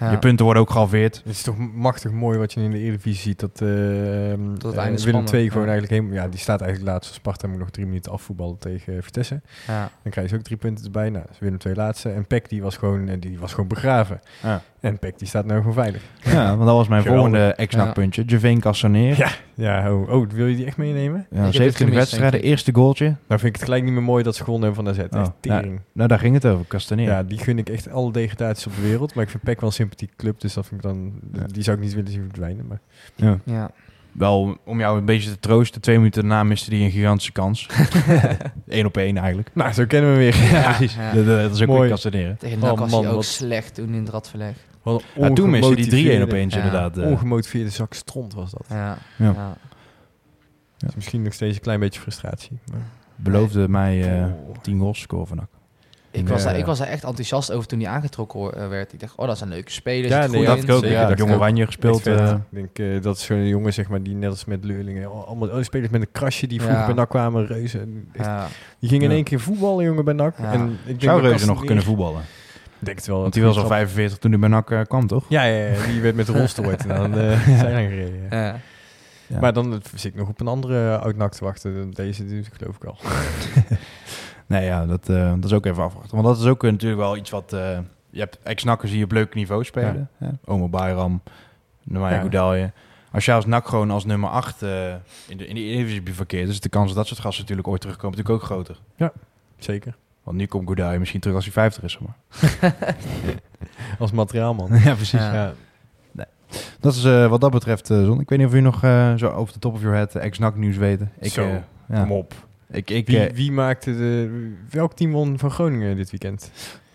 Ja. Je punten worden ook gehalveerd. Het is toch machtig mooi wat je in de Eredivisie ziet. Dat, het eh, einde Willem spannend, II gewoon ja. eigenlijk helemaal... Ja, die staat eigenlijk laatst. Sparta moet nog drie minuten afvoetballen tegen Vitesse. Ja. Dan krijg je ook drie punten erbij. Nou, dat Willem II laatste. En Peck die was gewoon, die was gewoon begraven. Ja. En Peck die staat nou gewoon veilig. ja, <laughs> want dat was mijn Geweldig. volgende ex-nakpuntje. Javeen Cassaneer. Ja. Ja, oh, oh, wil je die echt meenemen? Ja, heb het 27 gemist, wedstrijden, denk ik. eerste goaltje. Nou vind ik het gelijk niet meer mooi dat ze gewonnen hebben van AZ. Oh, tering. Nou, daar ging het over, Castaneer. Ja, die gun ik echt alle op de wereld. Maar ik vind Peck wel een sympathieke club. Dus dat vind ik dan... Ja. Die zou ik niet willen zien verdwijnen. Maar Ja. ja. Wel, om jou een beetje te troosten, twee minuten daarna miste hij een gigantische kans. <laughs> Eén op één eigenlijk. nou, zo kennen we weer. Ja, precies. ja. Dat, dat is ook Mooi. weer Castaneren. Tegen Oh, NAC was hij man, ook wat- slecht toen in het radverleg. Wat Ja, toen miste die 3 1 op ongemotiveerde- 1 Ja. inderdaad. eh. Ongemotiveerde zak stront was dat. Ja. Ja. Ja. Dus misschien nog steeds een klein beetje frustratie. Maar... beloofde mij eh Oh. 10 goals scoren van Ik, was Ja. daar, ik was daar echt enthousiast over toen hij aangetrokken eh, werd. Ik dacht, oh, dat is een leuke speler. Ja, nee, dat ik ook. Ja, dat Jong ik ook. Oranje gespeeld. Eh, ik denk, eh, dat is zo'n jongen zeg maar, die net als met Leurlingen, al- allemaal oh, spelers met een krasje die vroeger Ja. bij NAC kwamen, reuzen. Die gingen in één keer voetballen, jongen, bij NAC. Ja. En ik denk zou dat Reuzen nog kunnen voetballen? Ik denk het wel. Want dat die was al goede 45 toen hij bij NAC kwam, toch? Ja, ja, ja, die werd met de rolstoel ooit aan de zijlijn gereden. ja. Maar dan zit ik nog op een andere oud-NAC te wachten. Deze dus, geloof ik al. <laughs> Nee, ja, dat, eh, dat is ook even afwachten. Want dat is ook eh, natuurlijk wel iets wat... eh, je hebt ex-nakkers die op leuk niveau spelen. Ja. Omo Bayram, Nemanja Ja. Goudalje. Als je als NAC gewoon als nummer 8 eh, in de, in de Eredivisie verkeert... is de kans dat dat soort gasten natuurlijk ooit terugkomen natuurlijk ook groter. Zeker. Want nu komt Goudalje misschien terug als hij 50 is, zeg maar. <laughs> Als materiaalman. <laughs> ja, precies. Ja. Ja. Dat is eh, wat dat betreft eh zon. Ik weet niet of u nog eh, zo over de top of your head ex-NAC nieuws weten. Ik, Zo, eh, ja. Kom op. Ik, ik, Wie, eh, wie maakte de... Welk team won van Groningen dit weekend?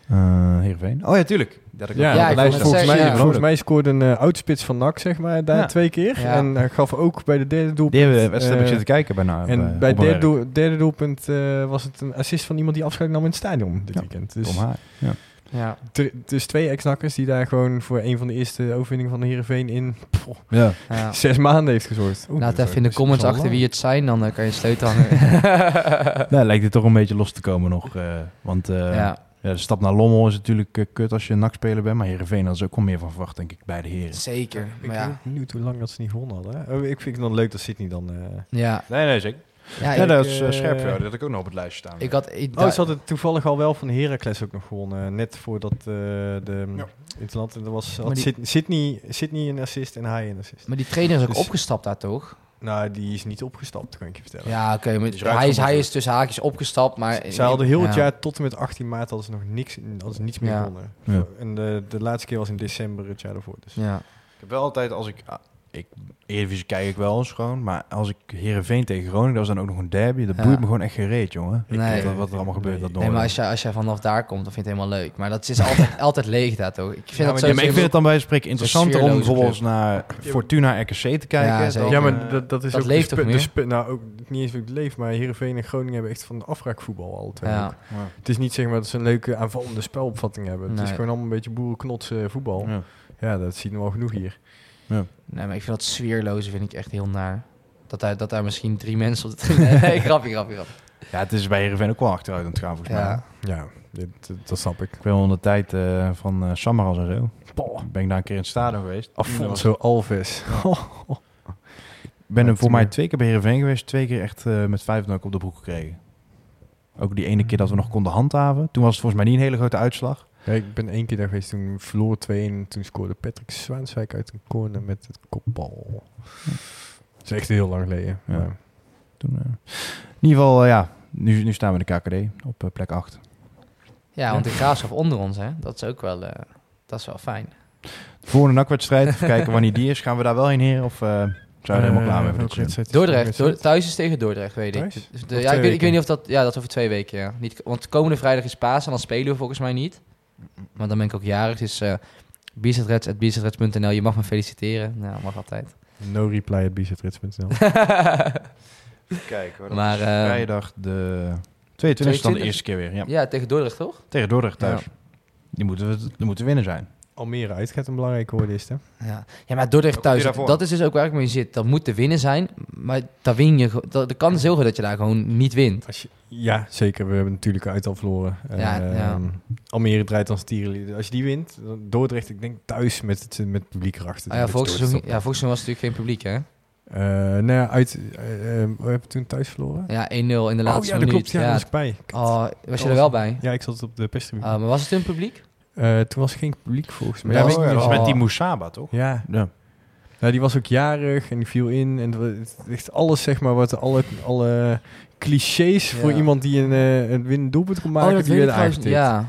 eh, Heerenveen. Oh ja, tuurlijk. Dat ik Ja, ik volgens, mij, ja. volgens mij scoorde een uh, oudspits van NAC, zeg maar, daar Ja. twee keer. En hij gaf ook bij de derde doelpunt... Die hebben wedstrijd eh, zitten kijken bijna. en bij het derde, doel- derde doelpunt was het een assist van iemand die afscheid nam in het stadion dit weekend. Dus, Tom Haar. Ja. Ja. dus twee ex-nakkers die daar gewoon voor een van de eerste overwinningen van de Heerenveen in poh, Ja. Ja. zes maanden heeft gezorgd. Oeh, Laat even in de comments achter lang. wie het zijn, dan eh, kan je sleutel hangen. <laughs> <laughs> Nou, lijkt het toch een beetje los te komen nog. eh, want eh, ja. ja, de stap naar Lommel is natuurlijk kut als je een NAC-speler bent. Maar Heerenveen had ze ook wel meer van verwacht, denk ik, bij de heren. zeker. Ik Maar ben ja, benieuwd hoe lang dat ze niet gewonnen hadden. hè. Oh, ik vind het dan leuk dat Sydney dan... eh, ja. Nee, nee, zeker. Ja, Ja, ik, dat is eh, eh, scherp. Ja. Dat had ik ook nog op het lijstje staan. ik had... Ik, Oh, ze hadden toevallig al wel van Heracles ook nog gewonnen. Net voordat eh, de Ja. Interland... En er was, Maar had die- Sydney, Sydney, Sydney een assist en hij een assist. maar die trainer is ook Dus- opgestapt daar, toch? Nou, die is niet opgestapt, kan ik je vertellen. Ja, oké. eruit hij, is, hij is tussen haakjes opgestapt, maar... Ze hadden heel het Ja. jaar tot en met 18 maart hadden ze nog niks, hadden ze niets meer Ja. gewonnen. Ja. En de, de laatste keer was in december het jaar daarvoor. Dus. Ja. Ik heb wel altijd, als ik... ik Eredivisie kijk ik wel eens gewoon. Maar als ik Heerenveen tegen Groningen, dat was dan ook nog een derby. Dat Ja. boeit me gewoon echt gereed, jongen. Ik Nee. weet wat, wat er allemaal gebeurt. Dat Nee, maar als je, als je vanaf daar komt, dan vind je het helemaal leuk. Maar dat is altijd, <laughs> altijd leeg daar, toch? Ik vind Ja, dat maar zo... Ja, maar ik vind het dan bij spreken interessanter om bijvoorbeeld club. naar Fortuna RKC te kijken. Ja, dan, zeker. Ja, maar dat, dat is dat ook leeft de toch de nou, ook niet eens het leeft, maar Heerenveen en Groningen hebben echt van afbraakvoetbal al twee. Ja. Het is niet zeg maar dat ze een leuke aanvallende spelopvatting hebben. Het is gewoon allemaal een beetje boerenknotsen voetbal. Ja. Ja. dat zien we al genoeg hier. Nee, maar ik vind dat sfeerloze vind ik echt heel naar. Dat daar, dat daar misschien drie mensen op de... <laughs> Nee, grapje, grapje, grapje. ja, het is bij Heerenveen ook wel achteruit aan het gaan, volgens mij. Ja. Ja, dit, dat, snap ik. Ik ben in de tijd eh, van eh Samaras en zo. Ben ik daar een keer in het stadion geweest. Afonso Alves. <laughs> Ik ben hem voor mij twee keer bij Heerenveen geweest. Twee keer echt eh, met vijf ook op de broek gekregen. Ook die ene keer dat we nog konden handhaven. Toen was het volgens mij niet een hele grote uitslag. Ja, ik ben één keer daar geweest, toen verloor 2-1. en Toen scoorde Patrick Zwaanswijk uit een corner met het kopbal. Dat is echt heel lang geleden. Ja. maar- Toen, eh, in ieder geval, eh, ja, nu, nu staan we in de KKD op eh, plek 8. Ja, want de graafschap onder ons, hè. Dat is ook wel... eh, dat is wel fijn. De volgende nakwedstrijd, even kijken wanneer die is. Gaan we daar wel heen, heren? Of eh zijn we er helemaal klaar mee? Voor Dordrecht. het? Dor- thuis is tegen Dordrecht, weet ik. Dus de- ja, ik, weet, ik weet niet of dat... Ja, dat is over twee weken, ja. Niet, want komende vrijdag is Pasen en dan spelen we volgens mij niet. Maar dan ben ik ook jarig, dus... eh, bierzetreds.bierzetreds.nl. Je mag me feliciteren. Nou, mag altijd. <laughs> No reply at bzetrits.nl. Kijk hoor. dat Maar, is eh, vrijdag de 22 is dan de 22? eerste keer weer. Ja. ja, tegen Dordrecht, toch? Tegen Dordrecht thuis. Die, moeten we, die moeten winnen zijn. Almere uit gaat een belangrijke worden is, hè? Ja, ja maar Dordrecht thuis, daarvoor? dat is dus ook waar ik mee zit. Dat moet te winnen zijn, maar daar win je... Dat, de kans is heel groot dat je daar gewoon niet wint. Als je, ja, zeker. We hebben natuurlijk uit al verloren. Ja, Ehm, ja. Almere draait als tierenlieden. Als je die wint, dan Dordrecht, ik denk thuis met het, met het publiek erachter. Ah, ja, op. ja, seizoen was het natuurlijk geen publiek, hè? Eh, nou ja, uit, eh, eh, we hebben toen thuis verloren. Ja, 1-0 in de oh laatste ja, dat minuut. klopt. Ja, was ik bij. Oh, was je er wel bij? Ja, ik zat op de perstribune. Oh, maar was het een publiek? Eh, toen was geen publiek volgens mij. Ja, met die Moussaba, toch? Ja, Ja. Ja, die was ook jarig en die viel in. En het was echt alles, zeg maar, wat alle, alle clichés Ja. voor iemand die een, eh, een winnend doelpunt kon maken, oh, dat die werden aangetikt. Ja.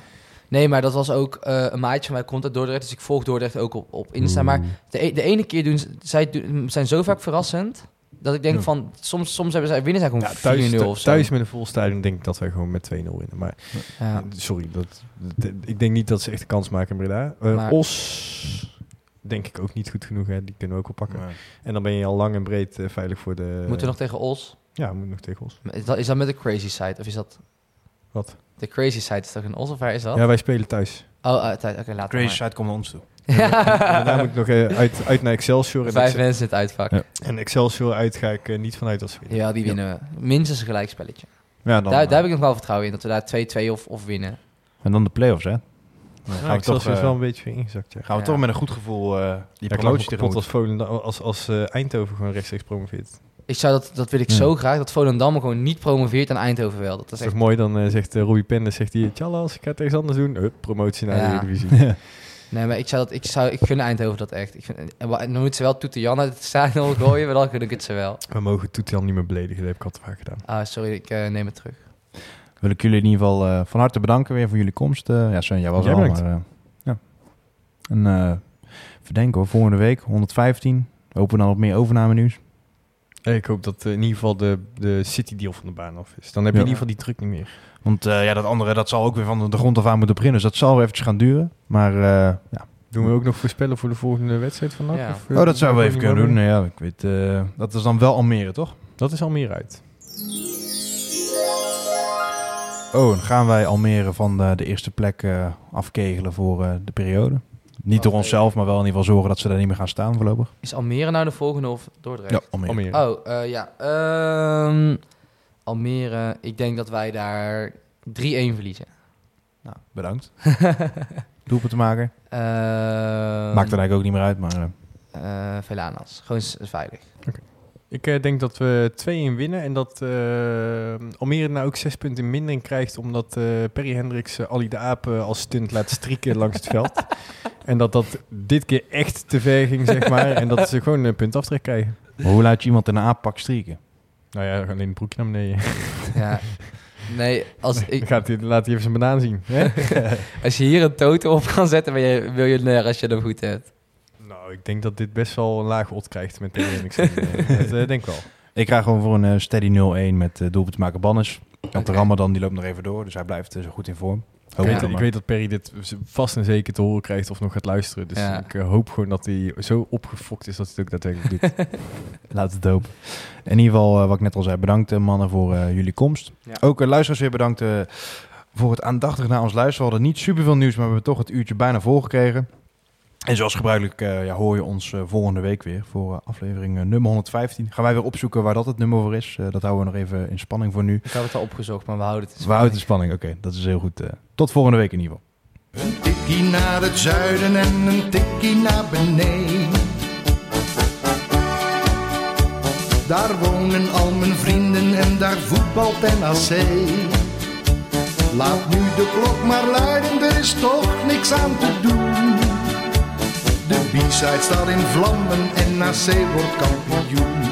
Nee, maar dat was ook eh, een maatje van mij komt uit Dordrecht, dus ik volg Dordrecht ook op, op Insta. Maar de, e- de ene keer doen ze, zij doen, zijn zo vaak verrassend, dat ik denk Ja. van, soms, soms hebben zij, winnen zij gewoon Ja, thuis, 4-0 of zo. thuis met een vol stadion denk ik dat wij gewoon met 2-0 winnen. Maar Ja. sorry, dat, dat- ik denk niet dat ze echt een kans maken in Breda. Eh, Maar- Os denk ik ook niet goed genoeg. Hè. Die kunnen we ook wel pakken. Nee. En dan ben je al lang en breed eh, veilig voor de... Moeten we nog tegen Os? Ja, we moeten nog tegen Os. Is dat, is dat met de Crazy Side? Of is dat... Wat? De Crazy Side is toch een Os of waar is dat? Ja, wij spelen thuis. Oh, uit, uit, oké, laat Crazy maar. Side komt naar ons toe. En daarna <laughs> moet ik nog eh, uit, uit naar Excelsior. En, Vijf Excel- mensen in het uitvak. Ja. Ja, en Excelsior uit ga ik eh, niet vanuit als we winnen. die winnen we. Minstens een gelijkspelletje. Ja, dan, daar, eh, daar heb ik nog wel vertrouwen in, dat we daar 2-2 of, of winnen. En dan de play-offs, hè? Dan Ja, gaan we toch, Excelsior is wel een beetje weer ingezakt. Ja. gaan we Ja. toch met een goed gevoel eh die Ja, promotie tegemoet. als, Volendam, als, als eh, Eindhoven gewoon rechtstreeks promoveert. Ik zou dat, dat wil ik Ja. zo graag, dat Volendam gewoon niet promoveert en Eindhoven wel. Dat Dat is echt... toch mooi, dan zegt uh, Robbie Penders, zegt hij, Tjallas, ik ga het ergens anders doen. Hup, promotie naar Ja. de Eredivisie. <laughs> Nee, maar ik zou, dat, ik zou, ik gun Eindhoven dat echt. Ik vind, en dan moet ze wel Toete Jan uit het stadion <laughs> gooien, maar dan gun ik het ze wel. We mogen Toetian niet meer beledigen, dat heb ik al te vaak gedaan. Ah, sorry, ik eh, neem het terug. Wil ik jullie in ieder geval eh, van harte bedanken weer voor jullie komst. Eh, ja, Sven, jij was Jij er al, bedankt. maar... ja. En eh verdenken hoor, volgende week 115. We hopen dan op meer overname nieuws. Eh, Ik hoop dat eh, in ieder geval de, de City deal van de baan af is. Dan heb je Ja. in ieder geval die druk niet meer. Want eh, ja, dat andere dat zal ook weer van de grond af aan moeten beginnen. Dus dat zal weer eventjes gaan duren. Maar eh, ja. Doen we ook nog voorspellen voor de volgende wedstrijd vanaf? Ja. Of, Oh, dat zouden we even kunnen doen. Nou ja, ik weet, eh, dat is dan wel Almere, toch? Dat is al meer uit. Oh, dan gaan wij Almere van de, de eerste plek eh, afkegelen voor eh, de periode. Niet door Oh, onszelf, maar wel in ieder geval zorgen dat ze daar niet meer gaan staan voorlopig. Is Almere nou de volgende of Dordrecht? Almere. Almere. Oh, eh, ja. Ehm, Almere, ik denk dat wij daar 3-1 verliezen. Nou, bedankt. <laughs> Doelpunt te maken. Ehm, Maakt er eigenlijk ook niet meer uit, maar... eh, eh, Velanas. Gewoon veilig. Ik eh, denk dat we 2-1 winnen en dat eh, Almere nou ook 6 punten minder krijgt omdat eh, Perry Hendricks Ali de Aap eh, als stunt laat strikken langs het veld. <laughs> En dat dat dit keer echt te ver ging, zeg maar. En dat ze gewoon een punt aftrek krijgen. maar hoe laat je iemand in een aappak strieken? Nou ja, alleen een broekje naar beneden. <laughs> Ja. Nee, als, <laughs> ik, gaat hij, laat hij even zijn banaan zien. Hè? als je hier een toto op kan zetten, ben je, wil je als je hem goed hebt. Nou, ik denk dat dit best wel een lage ot krijgt met Perry Hendricks. Eh, <laughs> dat eh, denk ik wel. Ik ga gewoon voor een eh, steady 0-1 met uh, doelpunt te maken Bannes. Want de. Ramadan die loopt nog even door, dus hij blijft zo goed in vorm. Ik Hoop weet, ik dat Perry dit vast en zeker te horen krijgt of nog gaat luisteren. Dus Ja. ik hoop gewoon dat hij zo opgefokt is dat hij het ook daadwerkelijk doet. <laughs> Laat het hopen. In ieder geval, wat ik net al zei, bedankt mannen voor jullie komst. Ja. Ook uh, luisteraars weer bedankt voor het aandachtig naar ons luisteren. We hadden niet superveel nieuws, maar we hebben toch het uurtje bijna volgekregen. En zoals gebruikelijk eh, ja, hoor je ons eh, volgende week weer voor eh, aflevering nummer 115. Gaan wij weer opzoeken waar dat het nummer voor is. Dat houden we nog even in spanning voor nu. Ik had het al opgezocht, maar we houden het in We houden de spanning. Oké, dat is heel goed. tot volgende week in ieder geval. Een tikkie naar het zuiden en een tikkie naar beneden. Daar wonen al mijn vrienden en daar voetbalt NAC. Laat nu de klok maar luiden, er is toch niks aan te doen. De B-side staat in vlammen en NAC wordt kampioen.